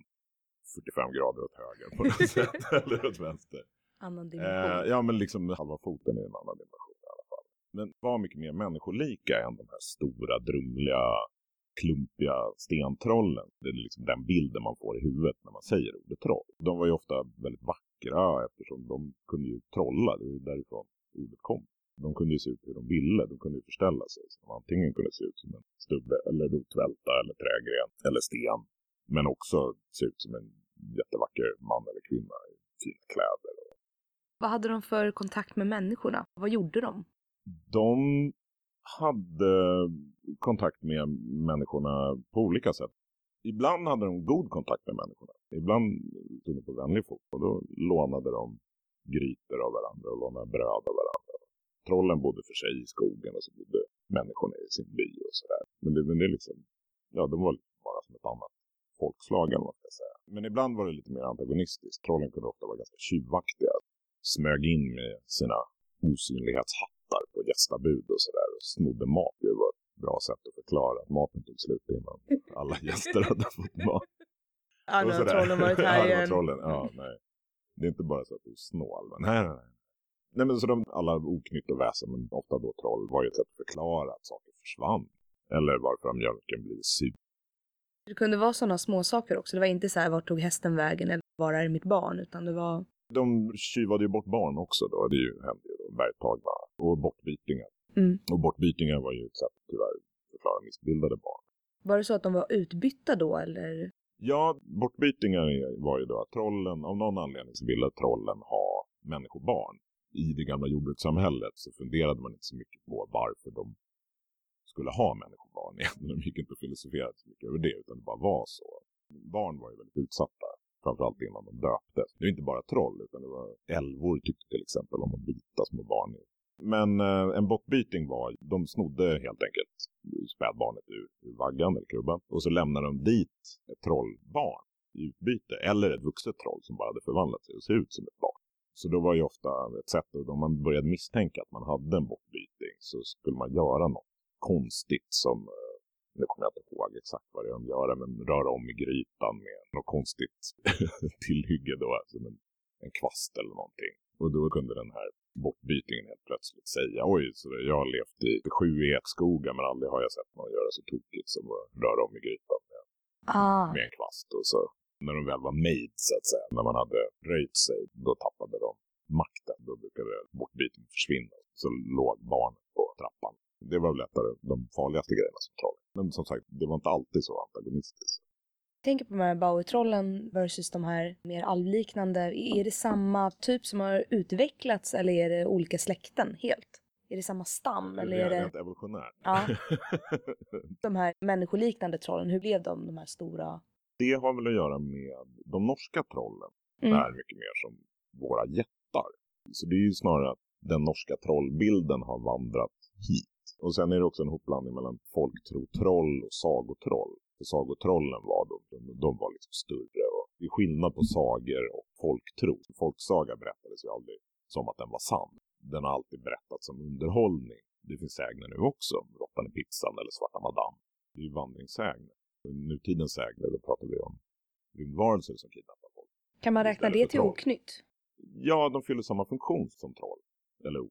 45 grader åt höger på något sätt. eller åt vänster. Annan dimension. Eh, ja, men liksom halva foten är en annan dimension i alla fall. Men var mycket mer människolika än de här stora, drumliga, klumpiga stentrollen. Det är liksom den bilden man får i huvudet när man säger ordet troll. De var ju ofta väldigt vackra eftersom de kunde ju trolla. Det var ju därifrån ordet kom. De kunde ju se ut hur de ville. De kunde ju förställa sig. Så de antingen kunde se ut som en stubbe eller rotvälta eller trägren eller sten. Men också se ut som en jättevacker man eller kvinna i fina kläder. Vad hade de för kontakt med människorna? Vad gjorde de? de hade kontakt med människorna på olika sätt. Ibland hade de god kontakt med människorna. Ibland stod de på vänlig fot och då lånade de grytor av varandra och lånade bröd av varandra. Trollen bodde för sig i skogen och så bodde människorna i sin by och sådär. Men det, men det är liksom, ja de var bara som ett annat folkslag eller vad man ska säga. Men ibland var det lite mer antagonistiskt. Trollen kunde ofta vara ganska tjuvaktiga. Smög in med sina osynlighetshattar på gästabud och sådär och snodde mat. Det var bra sätt att förklara att maten tog slut innan alla gäster hade fått mat. Och har trollen varit här igen. trollen. Ja, nej. Det är inte bara så att du är snål. Men nej, nej, nej. Nej, men så de, alla oknytt och väsen, men ofta då troll, var ju ett sätt att förklara att saker försvann. Eller varför mjölken blivit sur. Det kunde vara sådana små saker också. Det var inte så här, vart tog hästen vägen eller var är mitt barn? Utan det var, De tjuvade ju bort barn också då. Det är ju, hände ju då, bergtagna och bortbytingar. Mm. Och bortbytingar var ju ett sätt att tyvärr förklara missbildade barn. var det så att de var utbytta då eller? Ja, bortbytingar var ju då att trollen, av någon anledning så ville trollen ha människobarn. I det gamla jordbrukssamhället så funderade man inte så mycket på varför de skulle ha människobarn. De gick inte och filosoferade så mycket över det, utan det bara var så. Barn var ju väldigt utsatta, framförallt innan de döptes. Det var inte bara troll, utan det var älvor tyckte till exempel om att byta små barn. Men eh, en bockbyting var, de snodde helt enkelt spädbarnet ur, ur vaggan eller krubban och så lämnade de dit ett trollbarn i utbyte eller ett vuxet troll som bara hade förvandlat sig och se ut som ett barn. Så då var ju ofta ett sätt, att om man började misstänka att man hade en bockbyting så skulle man göra något konstigt som, eh, nu kommer jag inte ihåg exakt vad det är de gör, men röra om i grytan med något konstigt tillhygge då, alltså en, en kvast eller någonting. Och då kunde den här bortbytingen helt plötsligt säga oj, så det- jag har levt i sju ekskogar men aldrig har jag sett någon göra så tokigt som att röra om i grytan med, Ah. med en kvast. Och så när de väl var made så att säga, när man hade röjt sig, då tappade de makten. Då brukade bortbytingen försvinna. Så låg barnet på trappan. Det var väl lättare de farligaste grejerna som troll. Men som sagt, det var inte alltid så antagonistiskt. Tänker på de här Bowie-trollen versus de här mer alvliknande. Är det samma typ som har utvecklats eller är det olika släkten helt? Är det samma stam eller är Rent det evolutionärt. Ja. de här människoliknande trollen? Hur blev de, de här stora? det har väl att göra med de norska trollen. Mm. är mycket mer som våra jättar. Så det är ju snarare att den norska trollbilden har vandrat hit. Och sen är det också en hopblandning mellan folktro-troll och sagotroll. För sagotrollen var de, de, de var liksom större. Och det är skillnad på sagor och folktro. Folksaga berättades ju aldrig som att den var sann. Den har alltid berättats som underhållning. Det finns sägner nu också, Råttan i pizzan eller Svarta madam. Det är ju vandringssägner. Nutidens sägner, då pratar vi om rymdvarelser som kidnappar folk. Kan man räkna det till troll. oknytt? Ja, de fyller samma funktion som troll. Eller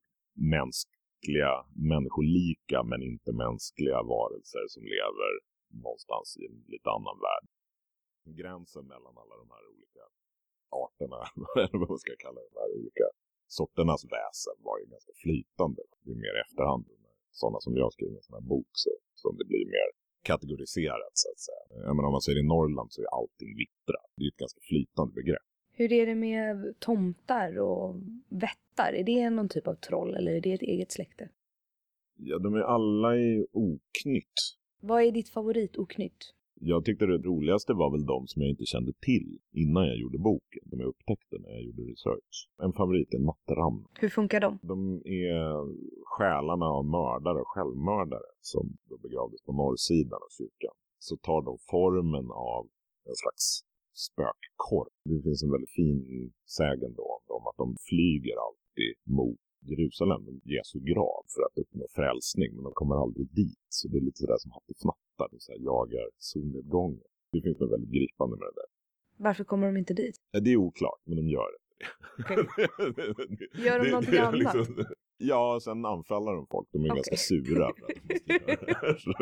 mänskliga, människolika men inte mänskliga varelser som lever någonstans i en lite annan värld. Gränsen mellan alla de här olika arterna, eller vad man ska kalla de här olika sorternas väsen var ju ganska flytande. Det är mer i efterhand, sådana som jag skriver en sån här bok, så, som det blir mer kategoriserat så att säga. Jag menar, om man säger i Norrland så är allting vittra. Det är ett ganska flytande begrepp. Hur är det med tomtar och vättar? Är det någon typ av troll eller är det ett eget släkte? Ja, de är alla i oknytt. Vad är ditt favoritoknytt? Jag tyckte det roligaste var väl de som jag inte kände till innan jag gjorde boken. De jag upptäckte när jag gjorde research. En favorit är Natteram. Hur funkar de? De är själarna av mördare och självmördare som begravdes på norrsidan av kyrkan. Så tar de formen av en slags spökkorp. Det finns en väldigt fin sägen då om att de flyger alltid mot Jerusalem, Jesu grav, för att uppnå frälsning. Men de kommer aldrig dit. Så det är lite sådär som Hattifnattar, de så här jagar solnedgången. Det finns något väldigt gripande med det där. Varför kommer de inte dit? Det är oklart, men de gör det. Gör de någonting annat? liksom- Ja, sen anfaller de folk. De är Okej. ganska sura för att de måste göra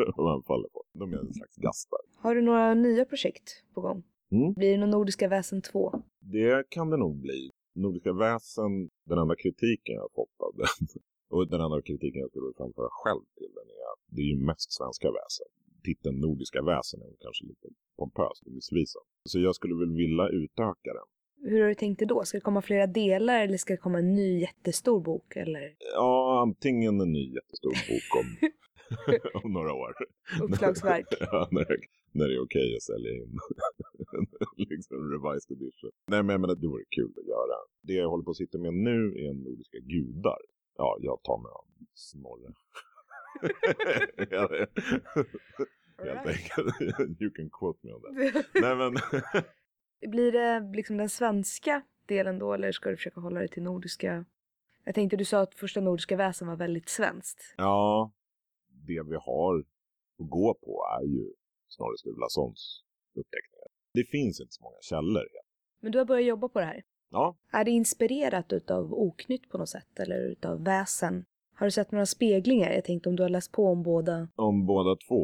det de anfaller folk. De är en slags gastar. Har du några nya projekt på gång? Mm. Blir det någon Nordiska väsen 2? Det kan det nog bli. Nordiska väsen, den enda kritiken jag har fått av den och den enda kritiken jag skulle framföra själv till den är att det är ju mest svenska väsen. Titeln Nordiska väsen är kanske lite pompös och missvisande. Så jag skulle väl vilja utöka den. Hur har du tänkt det då? Ska det komma flera delar eller ska det komma en ny jättestor bok? Eller Ja, antingen en ny jättestor bok om, om några år. uppslagsverk? ja, när, när det är okej att sälja in liksom revised edition. Nej, men jag menar, det vore kul att göra. Det jag håller på att sitta med nu är Nordiska gudar. ja, jag tar mig av Snorre. Helt enkelt. You can quote me on that. Nej men, Blir det liksom den svenska delen då eller ska du försöka hålla dig till nordiska? Jag tänkte du sa att första nordiska väsen var väldigt svenskt. ja, det vi har att gå på är ju Snorre Sturlasons uppteckningar. Det finns inte så många källor. Men du har börjat jobba på det här. Ja, Är det inspirerat utav oknytt på något sätt eller utav väsen? Har du sett några speglingar? Jag tänkte om du har läst på om båda. om båda två.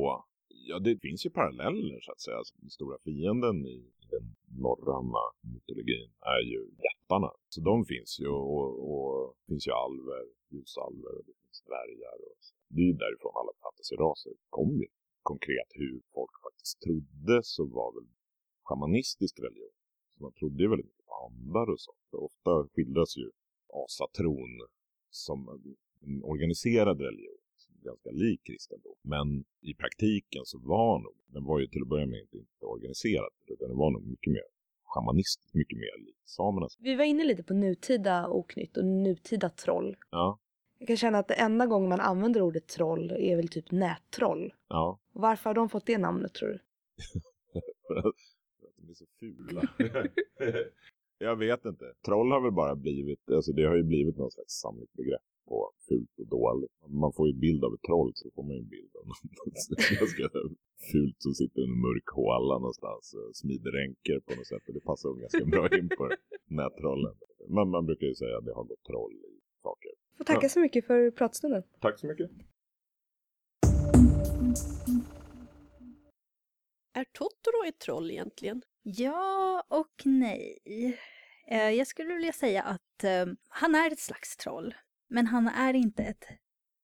Ja, det finns ju paralleller så att säga. Alltså, Den stora fienden i den norröna mytologin är ju jättarna. Så de finns ju och, och finns ju alver, ljusalver och det finns dvärgar. Och så. Det är ju därifrån alla fantasyraser kommer ju. Konkret hur folk faktiskt trodde så var väl shamanistisk religion. Så man trodde ju väldigt mycket på andar och sånt. För ofta skildras ju asatron som en organiserad religion ganska lik kristendom. Men i praktiken så var nog, den var ju till att börja med inte, inte organiserad, utan den var nog mycket mer shamanistisk, mycket mer lik samernas. Vi var inne lite på nutida oknytt och nutida troll. Ja, Jag kan känna att det enda gången man använder ordet troll är väl typ nättroll. ja. Varför har de fått det namnet tror du? För att de är så fula. Jag vet inte. Troll har väl bara blivit, alltså det har ju blivit någon slags samlingsbegrepp på fult och dåligt. Man får ju en bild av ett troll så får man ju en bild av något ganska fult som sitter i en mörk håla någonstans och smider ränker på något sätt. Och det passar ganska bra in på nättrollen. Men man brukar ju säga att det har gått troll i saker. Får tacka så mycket för pratstunden. Tack så mycket. Är Totoro ett troll egentligen? Ja och nej. Eh, Jag skulle vilja säga att eh, han är ett slags troll. Men han är inte ett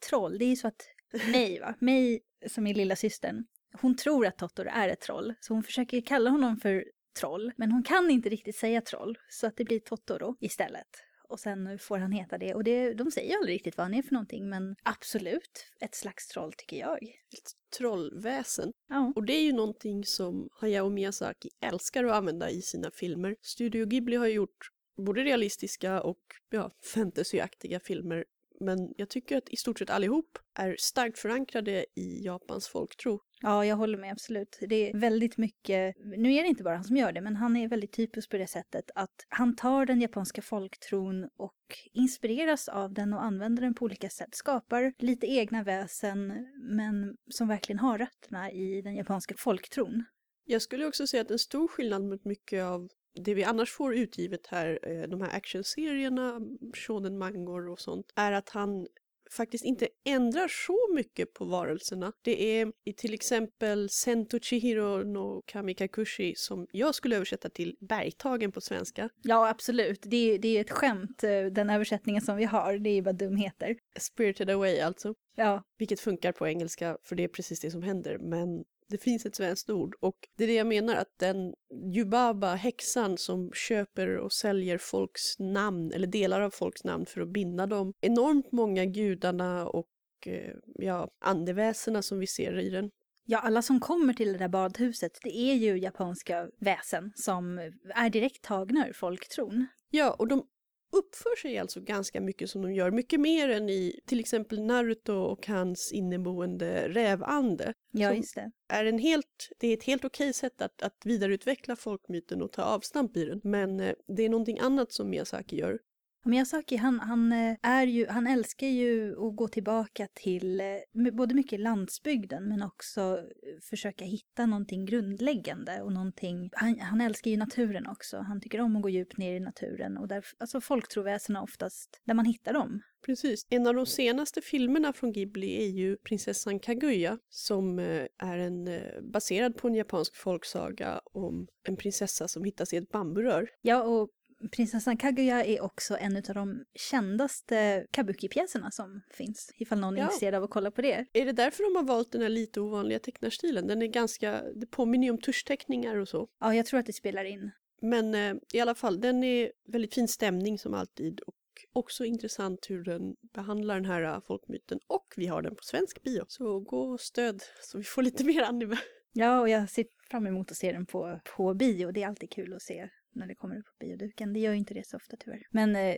troll. Det är ju så att mig, va? Mig som är lilla systern, hon tror att Totoro är ett troll. Så hon försöker kalla honom för troll. Men hon kan inte riktigt säga troll. Så att det blir Totoro istället. Och sen får han heta det. Och det, de säger ju aldrig riktigt vad han är för någonting. Men absolut ett slags troll tycker jag. Ett trollväsen. Ja. Och det är ju någonting som Hayao Miyazaki älskar att använda i sina filmer. Studio Ghibli har gjort både realistiska och ja, fantasyaktiga filmer. Men jag tycker att i stort sett allihop är starkt förankrade i Japans folktro. Ja, jag håller med absolut. Det är väldigt mycket, nu är det inte bara han som gör det, men han är väldigt typisk på det sättet att han tar den japanska folktron och inspireras av den och använder den på olika sätt. Skapar lite egna väsen, men som verkligen har rötterna i den japanska folktron. Jag skulle också säga att en stor skillnad mot mycket av det vi annars får utgivet här, eh, de här actionserierna, shonen mangor och sånt, är att han faktiskt inte ändrar så mycket på varelserna. Det är i till exempel Sento Chihiro no Kamikakushi som jag skulle översätta till bergtagen på svenska. Ja, absolut. Det är, det är ett skämt, eh, den översättningen som vi har. Det är ju bara dumheter. Spirited Away alltså. Ja, Vilket funkar på engelska för det är precis det som händer. Men det finns ett svenskt ord och det är det jag menar att den Yubaba, häxan som köper och säljer folks namn eller delar av folks namn för att binda dem. Enormt många gudarna och eh, ja, andeväsena som vi ser i den. Ja, alla som kommer till det där badhuset, det är ju japanska väsen som är direkt tagna ur folktron. Ja, och de uppför sig alltså ganska mycket som de gör, mycket mer än i till exempel Naruto och hans inneboende rävande. Ja, just det. är en helt, det är ett helt okej sätt att, att vidareutveckla folkmyten och ta avstamp i den. Men eh, det är någonting annat som Miyazaki gör. Miyazaki, han, han, eh, är ju, han älskar ju att gå tillbaka till eh, både mycket landsbygden men också eh, försöka hitta någonting grundläggande och någonting, han, han älskar ju naturen också. Han tycker om att gå djupt ner i naturen och där, alltså folktroväsena oftast, där man hittar dem. Precis. En av de senaste filmerna från Ghibli är ju Prinsessan Kaguya som är en, baserad på en japansk folksaga om en prinsessa som hittas i ett bamburör. Ja, och Prinsessan Kaguya är också en av de kändaste kabuki-pjäserna som finns, ifall någon är Ja. intresserad av att kolla på det. Är det därför de har valt den här lite ovanliga tecknarstilen? Den är ganska, det påminner ju om tuschteckningar och så. Ja, jag tror att det spelar in. Men eh, i alla fall, den är väldigt fin stämning som alltid och också intressant hur den behandlar den här eh, folkmyten. Och vi har den på svensk bio, så gå och stöd så vi får lite mer anime. Ja, och jag ser fram emot att se den på, på bio. Det är alltid kul att se när det kommer upp på bioduken. Det gör ju inte det så ofta tyvärr. Men eh,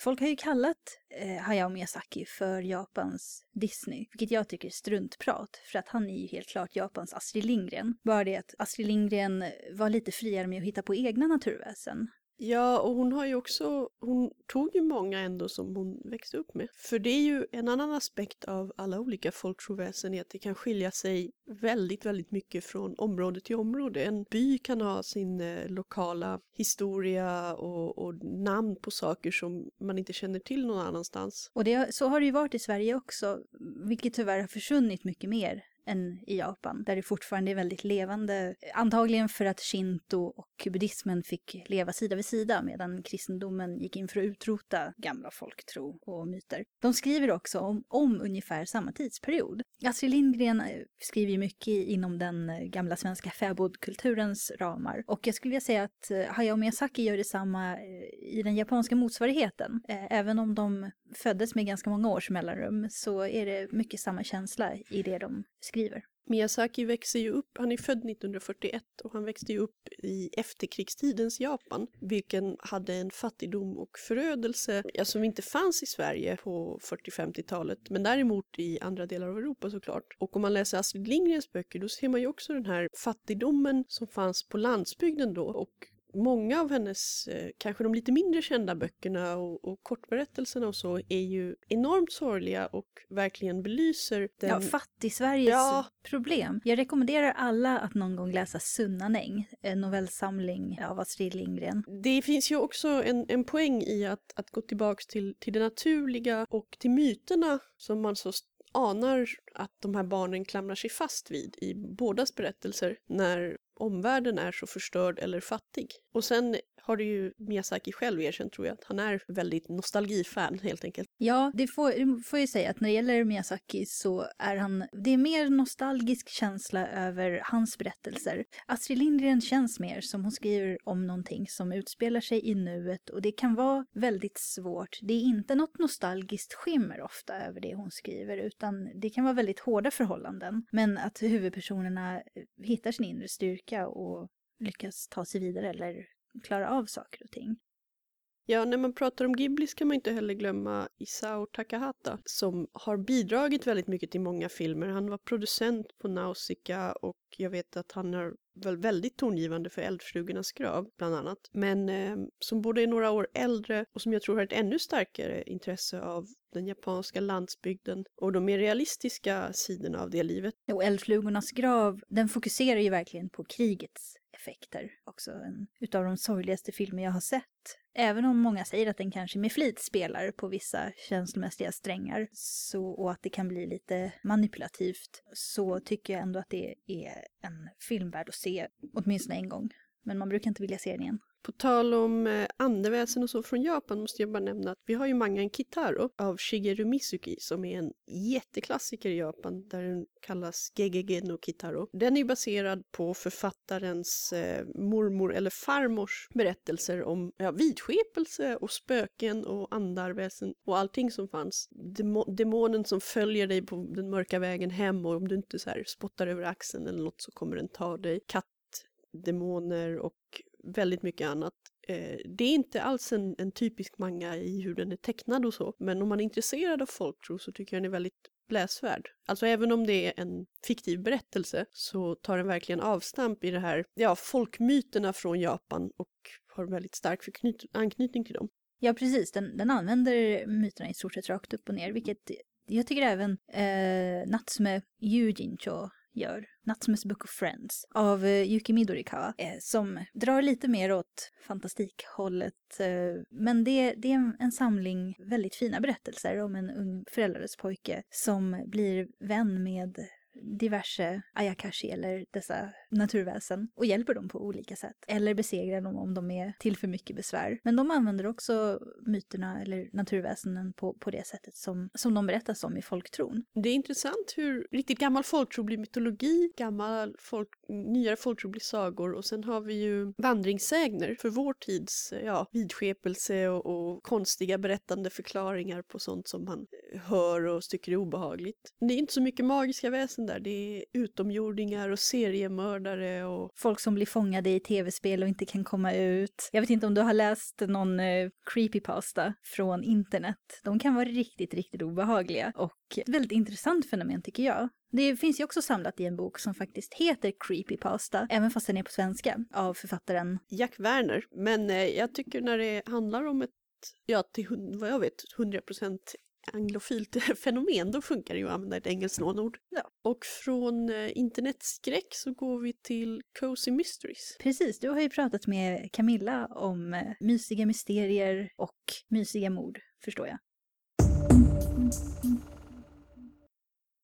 folk har ju kallat eh, Hayao Miyazaki för Japans Disney, vilket jag tycker är struntprat, för att han är ju helt klart Japans Astrid Lindgren. Bara det att Astrid Lindgren var lite friare med att hitta på egna naturväsen. Ja, och hon har ju också, hon tog ju många ändå som hon växte upp med. För det är ju en annan aspekt av alla olika folktroväsen är att det kan skilja sig väldigt, väldigt mycket från område till område. En by kan ha sin eh, lokala historia och, och namn på saker som man inte känner till någon annanstans. Och det, så har det ju varit i Sverige också, vilket tyvärr har försvunnit mycket mer än i Japan, där det fortfarande är väldigt levande. Antagligen för att shinto och buddhismen fick leva sida vid sida medan kristendomen gick in för att utrota gamla folktro och myter. De skriver också om, om ungefär samma tidsperiod. Astrid Lindgren eh, skriver ju mycket inom den eh, gamla svenska fäbodkulturens ramar och jag skulle vilja säga att eh, Hayao Miyazaki gör detsamma i den japanska motsvarigheten. Även om de föddes med ganska många års mellanrum så är det mycket samma känsla i det de skriver. Miyazaki växer ju upp, han är född 1941 och han växte ju upp i efterkrigstidens Japan, vilken hade en fattigdom och förödelse ja, som inte fanns i Sverige på 40-50-talet, men däremot i andra delar av Europa såklart. Och om man läser Astrid Lindgrens böcker då ser man ju också den här fattigdomen som fanns på landsbygden då och många av hennes, eh, kanske de lite mindre kända böckerna och, och kortberättelserna och så är ju enormt sorgliga och verkligen belyser den... Ja, fattig-Sveriges ja. problem. Jag rekommenderar alla att någon gång läsa Sunnanäng, en novellsamling av Astrid Lindgren. Det finns ju också en, en poäng i att, att gå tillbaks till, till det naturliga och till myterna som man så anar att de här barnen klamrar sig fast vid i bådas berättelser när omvärlden är så förstörd eller fattig. Och sen har du ju Miyazaki själv erkänt tror jag, att han är väldigt nostalgifan helt enkelt. Ja, det får, det får jag säga att när det gäller Miyazaki så är han, det är mer nostalgisk känsla över hans berättelser. Astrid Lindgren känns mer som hon skriver om någonting som utspelar sig i nuet och det kan vara väldigt svårt. Det är inte något nostalgiskt skimmer ofta över det hon skriver utan det kan vara väldigt hårda förhållanden. Men att huvudpersonerna hittar sin inre styrka och lyckas ta sig vidare eller klara av saker och ting. Ja, när man pratar om Ghibli ska man inte heller glömma Isao Takahata som har bidragit väldigt mycket till många filmer. Han var producent på Nausicaa och jag vet att han är väl väldigt tongivande för Eldflugornas grav bland annat. Men eh, som både är några år äldre och som jag tror har ett ännu starkare intresse av den japanska landsbygden och de mer realistiska sidorna av det livet. Och Eldflugornas grav, den fokuserar ju verkligen på krigets effekter. Också en utav de sorgligaste filmer jag har sett. Även om många säger att den kanske med flit spelar på vissa känslomässiga strängar så, och att det kan bli lite manipulativt så tycker jag ändå att det är en film värd att se åtminstone en gång. Men man brukar inte vilja se den igen. På tal om eh, andeväsen och så från Japan måste jag bara nämna att vi har ju Mangan Kitaro av Shigeru Mizuki som är en jätteklassiker i Japan där den kallas Gegege no Kitaro. Den är baserad på författarens eh, mormor eller farmors berättelser om ja, vidskepelse och spöken och andarväsen och allting som fanns. Demo demonen som följer dig på den mörka vägen hem och om du inte så här spottar över axeln eller något så kommer den ta dig. Kattdemoner och väldigt mycket annat. Eh, det är inte alls en, en, typisk manga i hur den är tecknad och så, men om man är intresserad av folktro så tycker jag den är väldigt läsvärd. Alltså även om det är en fiktiv berättelse så tar den verkligen avstamp i det här, ja, folkmyterna från Japan och har väldigt stark anknytning till dem. Ja, precis. Den, den använder myterna i stort sett rakt upp och ner, vilket jag tycker även eh, Natsume Yujincho gör, Natsumes Book of Friends av eh, Yuki Midorikawa, eh, som drar lite mer åt fantastikhållet. Eh, men det, det är en, en, samling väldigt fina berättelser om en ung föräldralös pojke som blir vän med diverse ayakashi eller dessa naturväsen och hjälper dem på olika sätt. Eller besegrar dem om de är till för mycket besvär. Men de använder också myterna eller naturväsenen på, på det sättet som, som de berättas om i folktron. Det är intressant hur riktigt gammal folktro blir mytologi, gammal folk, nyare folktro blir sagor och sen har vi ju vandringssägner för vår tids ja, vidskepelse och, och konstiga berättande förklaringar på sånt som man hör och tycker är obehagligt. Det är inte så mycket magiska väsen där, det är utomjordingar och seriemördare och Folk som blir fångade i tv-spel och inte kan komma ut. Jag vet inte om du har läst någon eh, creepypasta från internet. De kan vara riktigt, riktigt obehagliga och ett väldigt intressant fenomen tycker jag. Det finns ju också samlat i en bok som faktiskt heter Creepypasta, även fast den är på svenska, av författaren Jack Werner. Men eh, jag tycker när det handlar om ett, ja till vad jag vet, 100% anglofilt fenomen, då funkar det ju att använda ett engelskt lånord. Ja. Och från eh, internetskräck så går vi till Cozy Mysteries. Precis, du har ju pratat med Camilla om eh, mysiga mysterier och mysiga mord, förstår jag.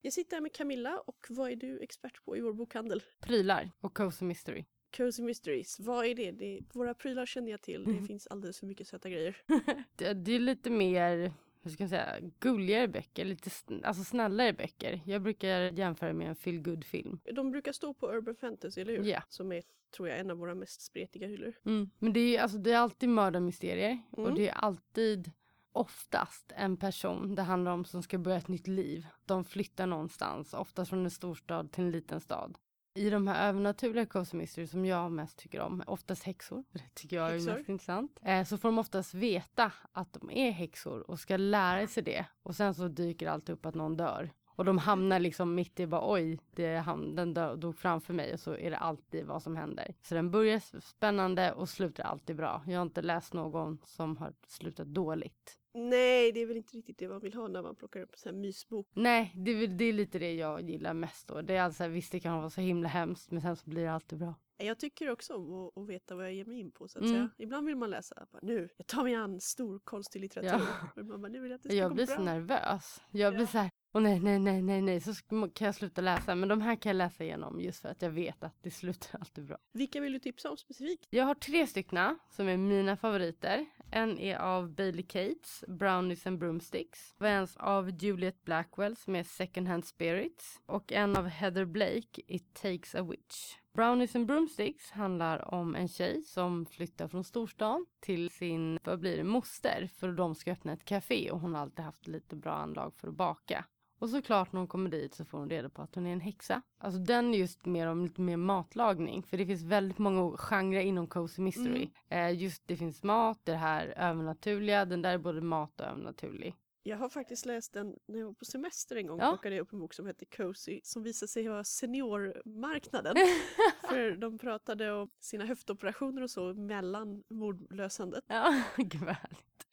Jag sitter här med Camilla och vad är du expert på i vår bokhandel? Prylar och Cozy Mystery. Cozy Mysteries, vad är det? det våra prylar känner jag till, det finns alldeles för mycket söta grejer. Det, det är lite mer, hur ska jag säga, gulligare böcker, lite sn- alltså snällare böcker. Jag brukar jämföra med en feel good film De brukar stå på Urban Fantasy, eller hur? Ja. Som är, tror jag, en av våra mest spretiga hyllor. Mm. Men det är, alltså, det är alltid mördarmysterier Mm. och det är alltid oftast en person det handlar om som ska börja ett nytt liv. De flyttar någonstans, oftast från en storstad till en liten stad. I de här övernaturliga Cozy Mystery som jag mest tycker om, oftast häxor, det tycker jag Häxor. är mest intressant, eh, så får de oftast veta att de är häxor och ska lära sig det. Och sen så dyker allt upp att någon dör. Och de hamnar liksom mitt i bara oj, det ham- den dog framför mig och så är det alltid vad som händer. Så den börjar spännande och slutar alltid bra. Jag har inte läst någon som har slutat dåligt. Nej, det är väl inte riktigt det man vill ha när man plockar upp en sån här mysbok. Nej, det är, det är lite det jag gillar mest då. Det är alltså, visst det kan vara så himla hemskt men sen så blir det alltid bra. Jag tycker också om att, att veta vad jag ger mig in på så att Mm. säga. Ibland vill man läsa, bara, nu, jag tar mig an stor konstig litteratur. Ja. Men man bara, nu vill jag att det ska Jag gå blir så nervös. Jag blir Ja. så här, åh nej, nej, nej, nej, nej, så kan jag sluta läsa. Men de här kan jag läsa igenom just för att jag vet att det slutar alltid bra. Vilka vill du tipsa om specifikt? Jag har tre stycken som är mina favoriter. En är av Bailey Cates, Brownies and Broomsticks. Och en av Juliet Blackwell som är Second Hand Spirits. Och en av Heather Blake, It Takes a Witch. Brownies and Broomsticks handlar om en tjej som flyttar från storstan till sin, vad blir det, moster för att de ska öppna ett café och hon har alltid haft lite bra anlag för att baka. Och såklart när hon kommer dit så får hon reda på att hon är en häxa. Alltså den är just mer om lite mer matlagning. För det finns väldigt många genrer inom Cozy Mystery. Eh, just det finns mat, det här övernaturliga. Den där är både mat och övernaturlig. Jag har faktiskt läst den när jag var på semester en gång. Ja. Plockade jag upp en bok som hette Cozy som visade sig vara seniormarknaden. För de pratade om sina höftoperationer och så mellan mordlösandet. Ja, gud.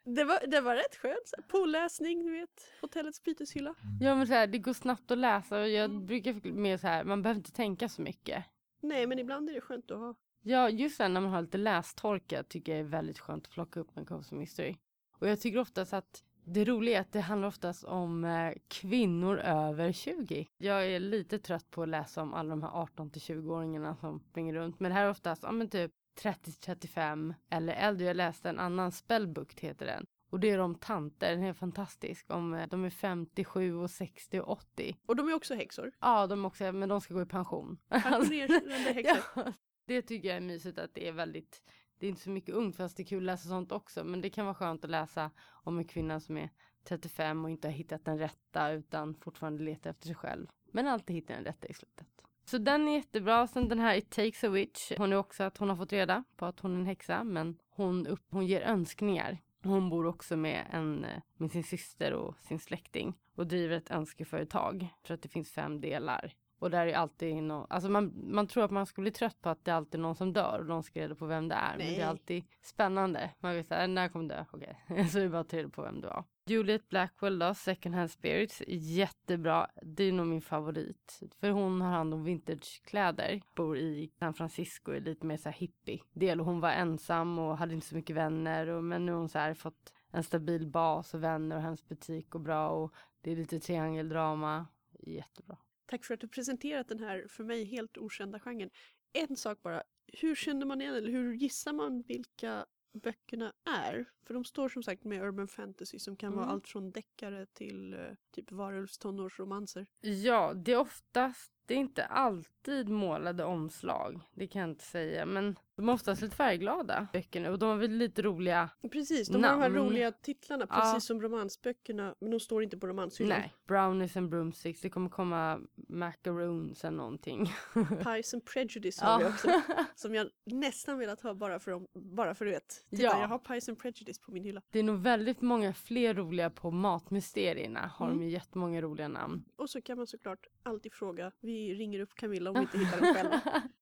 Det var, det var rätt skönt. Påläsning, du vet. Hotellets byteshylla. Ja men så här, det går snabbt att läsa och jag brukar mer så här, man behöver inte tänka så mycket. Nej, men ibland är det skönt att ha. Ja, just det när man har lite lästorka tycker jag är väldigt skönt att plocka upp en Cozy Mystery. Och jag tycker oftast att det roliga är att det handlar oftast om eh, kvinnor över 20. Jag är lite trött på att läsa om alla de här 18 till 20-åringarna som springer runt. Men det här är oftast, ja men typ 30-35 eller äldre. Jag läste en annan spellbook heter den. Och det är om tanter, den är fantastisk. Om, eh, de är 57 och 60 och 80. Och de är också häxor. Ja, de också, men de ska gå i pension. Pensionerade häxor. ja, det tycker jag är mysigt att det är väldigt, det är inte så mycket ungt fast det är kul att läsa sånt också. Men det kan vara skönt att läsa om en kvinna som är 35 och inte har hittat den rätta utan fortfarande letar efter sig själv. Men alltid hittar den rätta i slutet. Så den är jättebra. Sen den här It takes a witch. Hon är också att hon har fått reda på att hon är en häxa men hon, upp, hon ger önskningar. Hon bor också med, en, eh, med sin syster och sin släkting och driver ett önskeföretag. För att det finns fem delar. Och där är alltid någon, alltså man, man tror att man skulle bli trött på att det är alltid någon som dör och de ska reda på vem det är. Men det Nej. är alltid spännande. Man vet såhär, när kommer dö? Okej, så är det bara att ta reda på vem det var. Juliet Blackwell då, Second Hand Spirits, jättebra. Det är nog min favorit. För hon har hand om vintagekläder. Bor i San Francisco, är lite mer så här hippie del. Hon var ensam och hade inte så mycket vänner. Och, men nu har hon så här fått en stabil bas och vänner och hennes butik går bra. Och det är lite triangeldrama. Jättebra. Tack för att du presenterat den här för mig helt okända genren. En sak bara, hur känner man igen eller hur gissar man vilka böckerna är? För de står som sagt med urban fantasy som kan vara Mm. allt från deckare till eh, typ varulvs tonårsromanser. Ja, det är oftast, det är inte alltid målade omslag. Det kan jag inte säga. Men De är oftast lite färgglada böckerna och de har väl lite roliga Precis, de har de här namn. roliga titlarna Ja. precis som romansböckerna men de står inte på romanshyllan. Nej, brownies and broomsticks. Det kommer komma macaroons eller någonting. Pies and Prejudice har vi Ja. också. Som jag nästan velat ha bara för, dem, bara för du vet. Titta, Ja. jag har Pies and Prejudice på min hylla. Det är nog väldigt många fler roliga på matmysterierna. Har Mm. de ju jättemånga roliga namn. Och så kan man såklart alltid fråga. Vi ringer upp Camilla om vi inte hittar den själva.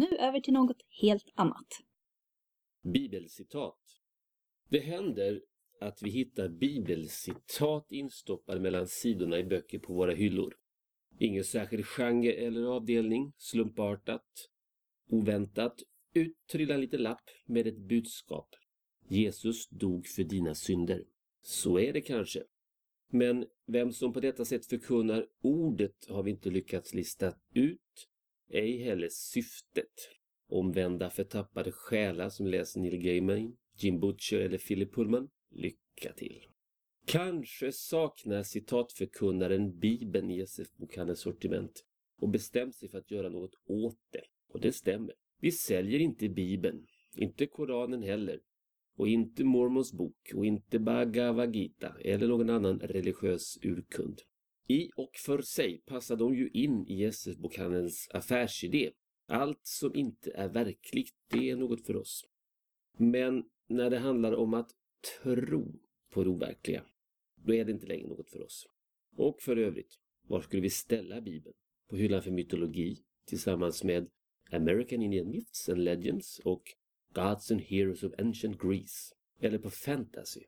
nu över till något helt annat. Bibelcitat. Det händer att vi hittar bibelcitat instoppade mellan sidorna i böcker på våra hyllor. Ingen särskild genre eller avdelning, slumpartat, oväntat, ut trillar en liten lapp med ett budskap. Jesus dog för dina synder. Så är det kanske. Men vem som på detta sätt förkunnar ordet har vi inte lyckats lista ut, ej heller syftet. Omvända förtappade själar som läser Neil Gaiman, Jim Butcher eller Philip Pullman, lycka till. Kanske saknar citatförkunnaren Bibeln i SF-bokhandelns sortiment och bestämt sig för att göra något åt det. Och det stämmer. Vi säljer inte Bibeln, inte Koranen heller, och inte Mormons bok och inte Bhagavad Gita eller någon annan religiös urkund. I och för sig passar de ju in i SF-bokhandelns affärsidé. Allt som inte är verkligt, det är något för oss. Men när det handlar om att tro på det overkliga, då är det inte längre något för oss. Och för övrigt, var skulle vi ställa Bibeln? På hyllan för mytologi tillsammans med American Indian Myths and Legends och Gods and Heroes of Ancient Greece. Eller på fantasy.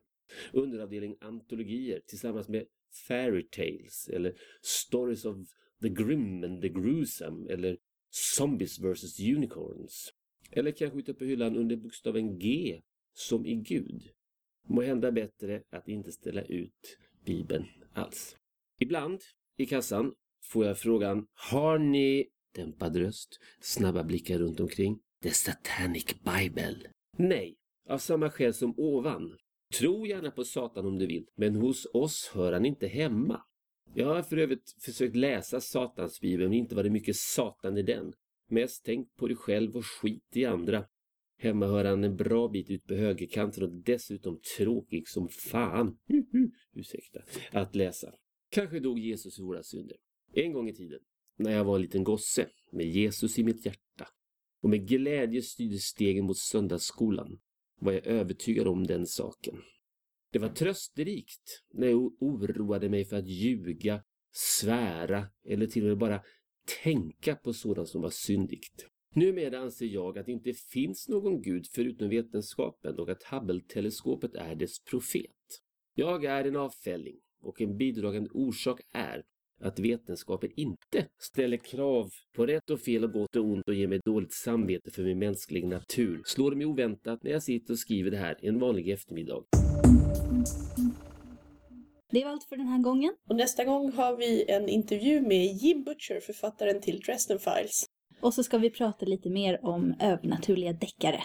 Underavdelning antologier tillsammans med Fairy Tales eller Stories of the Grim and the Gruesome eller Zombies vs Unicorns. Eller kanske ute på hyllan under bokstaven G som i Gud. Må hända bättre att inte ställa ut Bibeln alls. Ibland i kassan får jag frågan Har ni, dämpad röst, snabba blickar runt omkring, The Satanic Bible? Nej, av samma skäl som ovan. Tro gärna på Satan om du vill, men hos oss hör han inte hemma. Jag har för övrigt försökt läsa Satans bibel, men inte var det mycket Satan i den. Mest tänk på dig själv och skit i andra. Hemma hör han en bra bit ut på högerkanten och dessutom tråkig som fan. Ursäkta. Att läsa. Kanske dog Jesus för våra synder. En gång i tiden, när jag var en liten gosse med Jesus i mitt hjärta och med glädje styrde stegen mot söndagsskolan var jag övertygad om den saken. Det var trösterikt när jag oroade mig för att ljuga, svära eller till och med bara tänka på sådant som var syndigt. Numera anser jag att det inte finns någon gud förutom vetenskapen och att Hubble-teleskopet är dess profet. Jag är en avfälling och en bidragande orsak är att vetenskapen inte ställer krav på rätt och fel och gott och ont och ger mig dåligt samvete för min mänskliga natur. Slår det mig oväntat när jag sitter och skriver det här en vanlig eftermiddag. Det var allt för den här gången. Och nästa gång har vi en intervju med Jim Butcher, författaren till Dresden Files. Och så ska vi prata lite mer om övernaturliga deckare.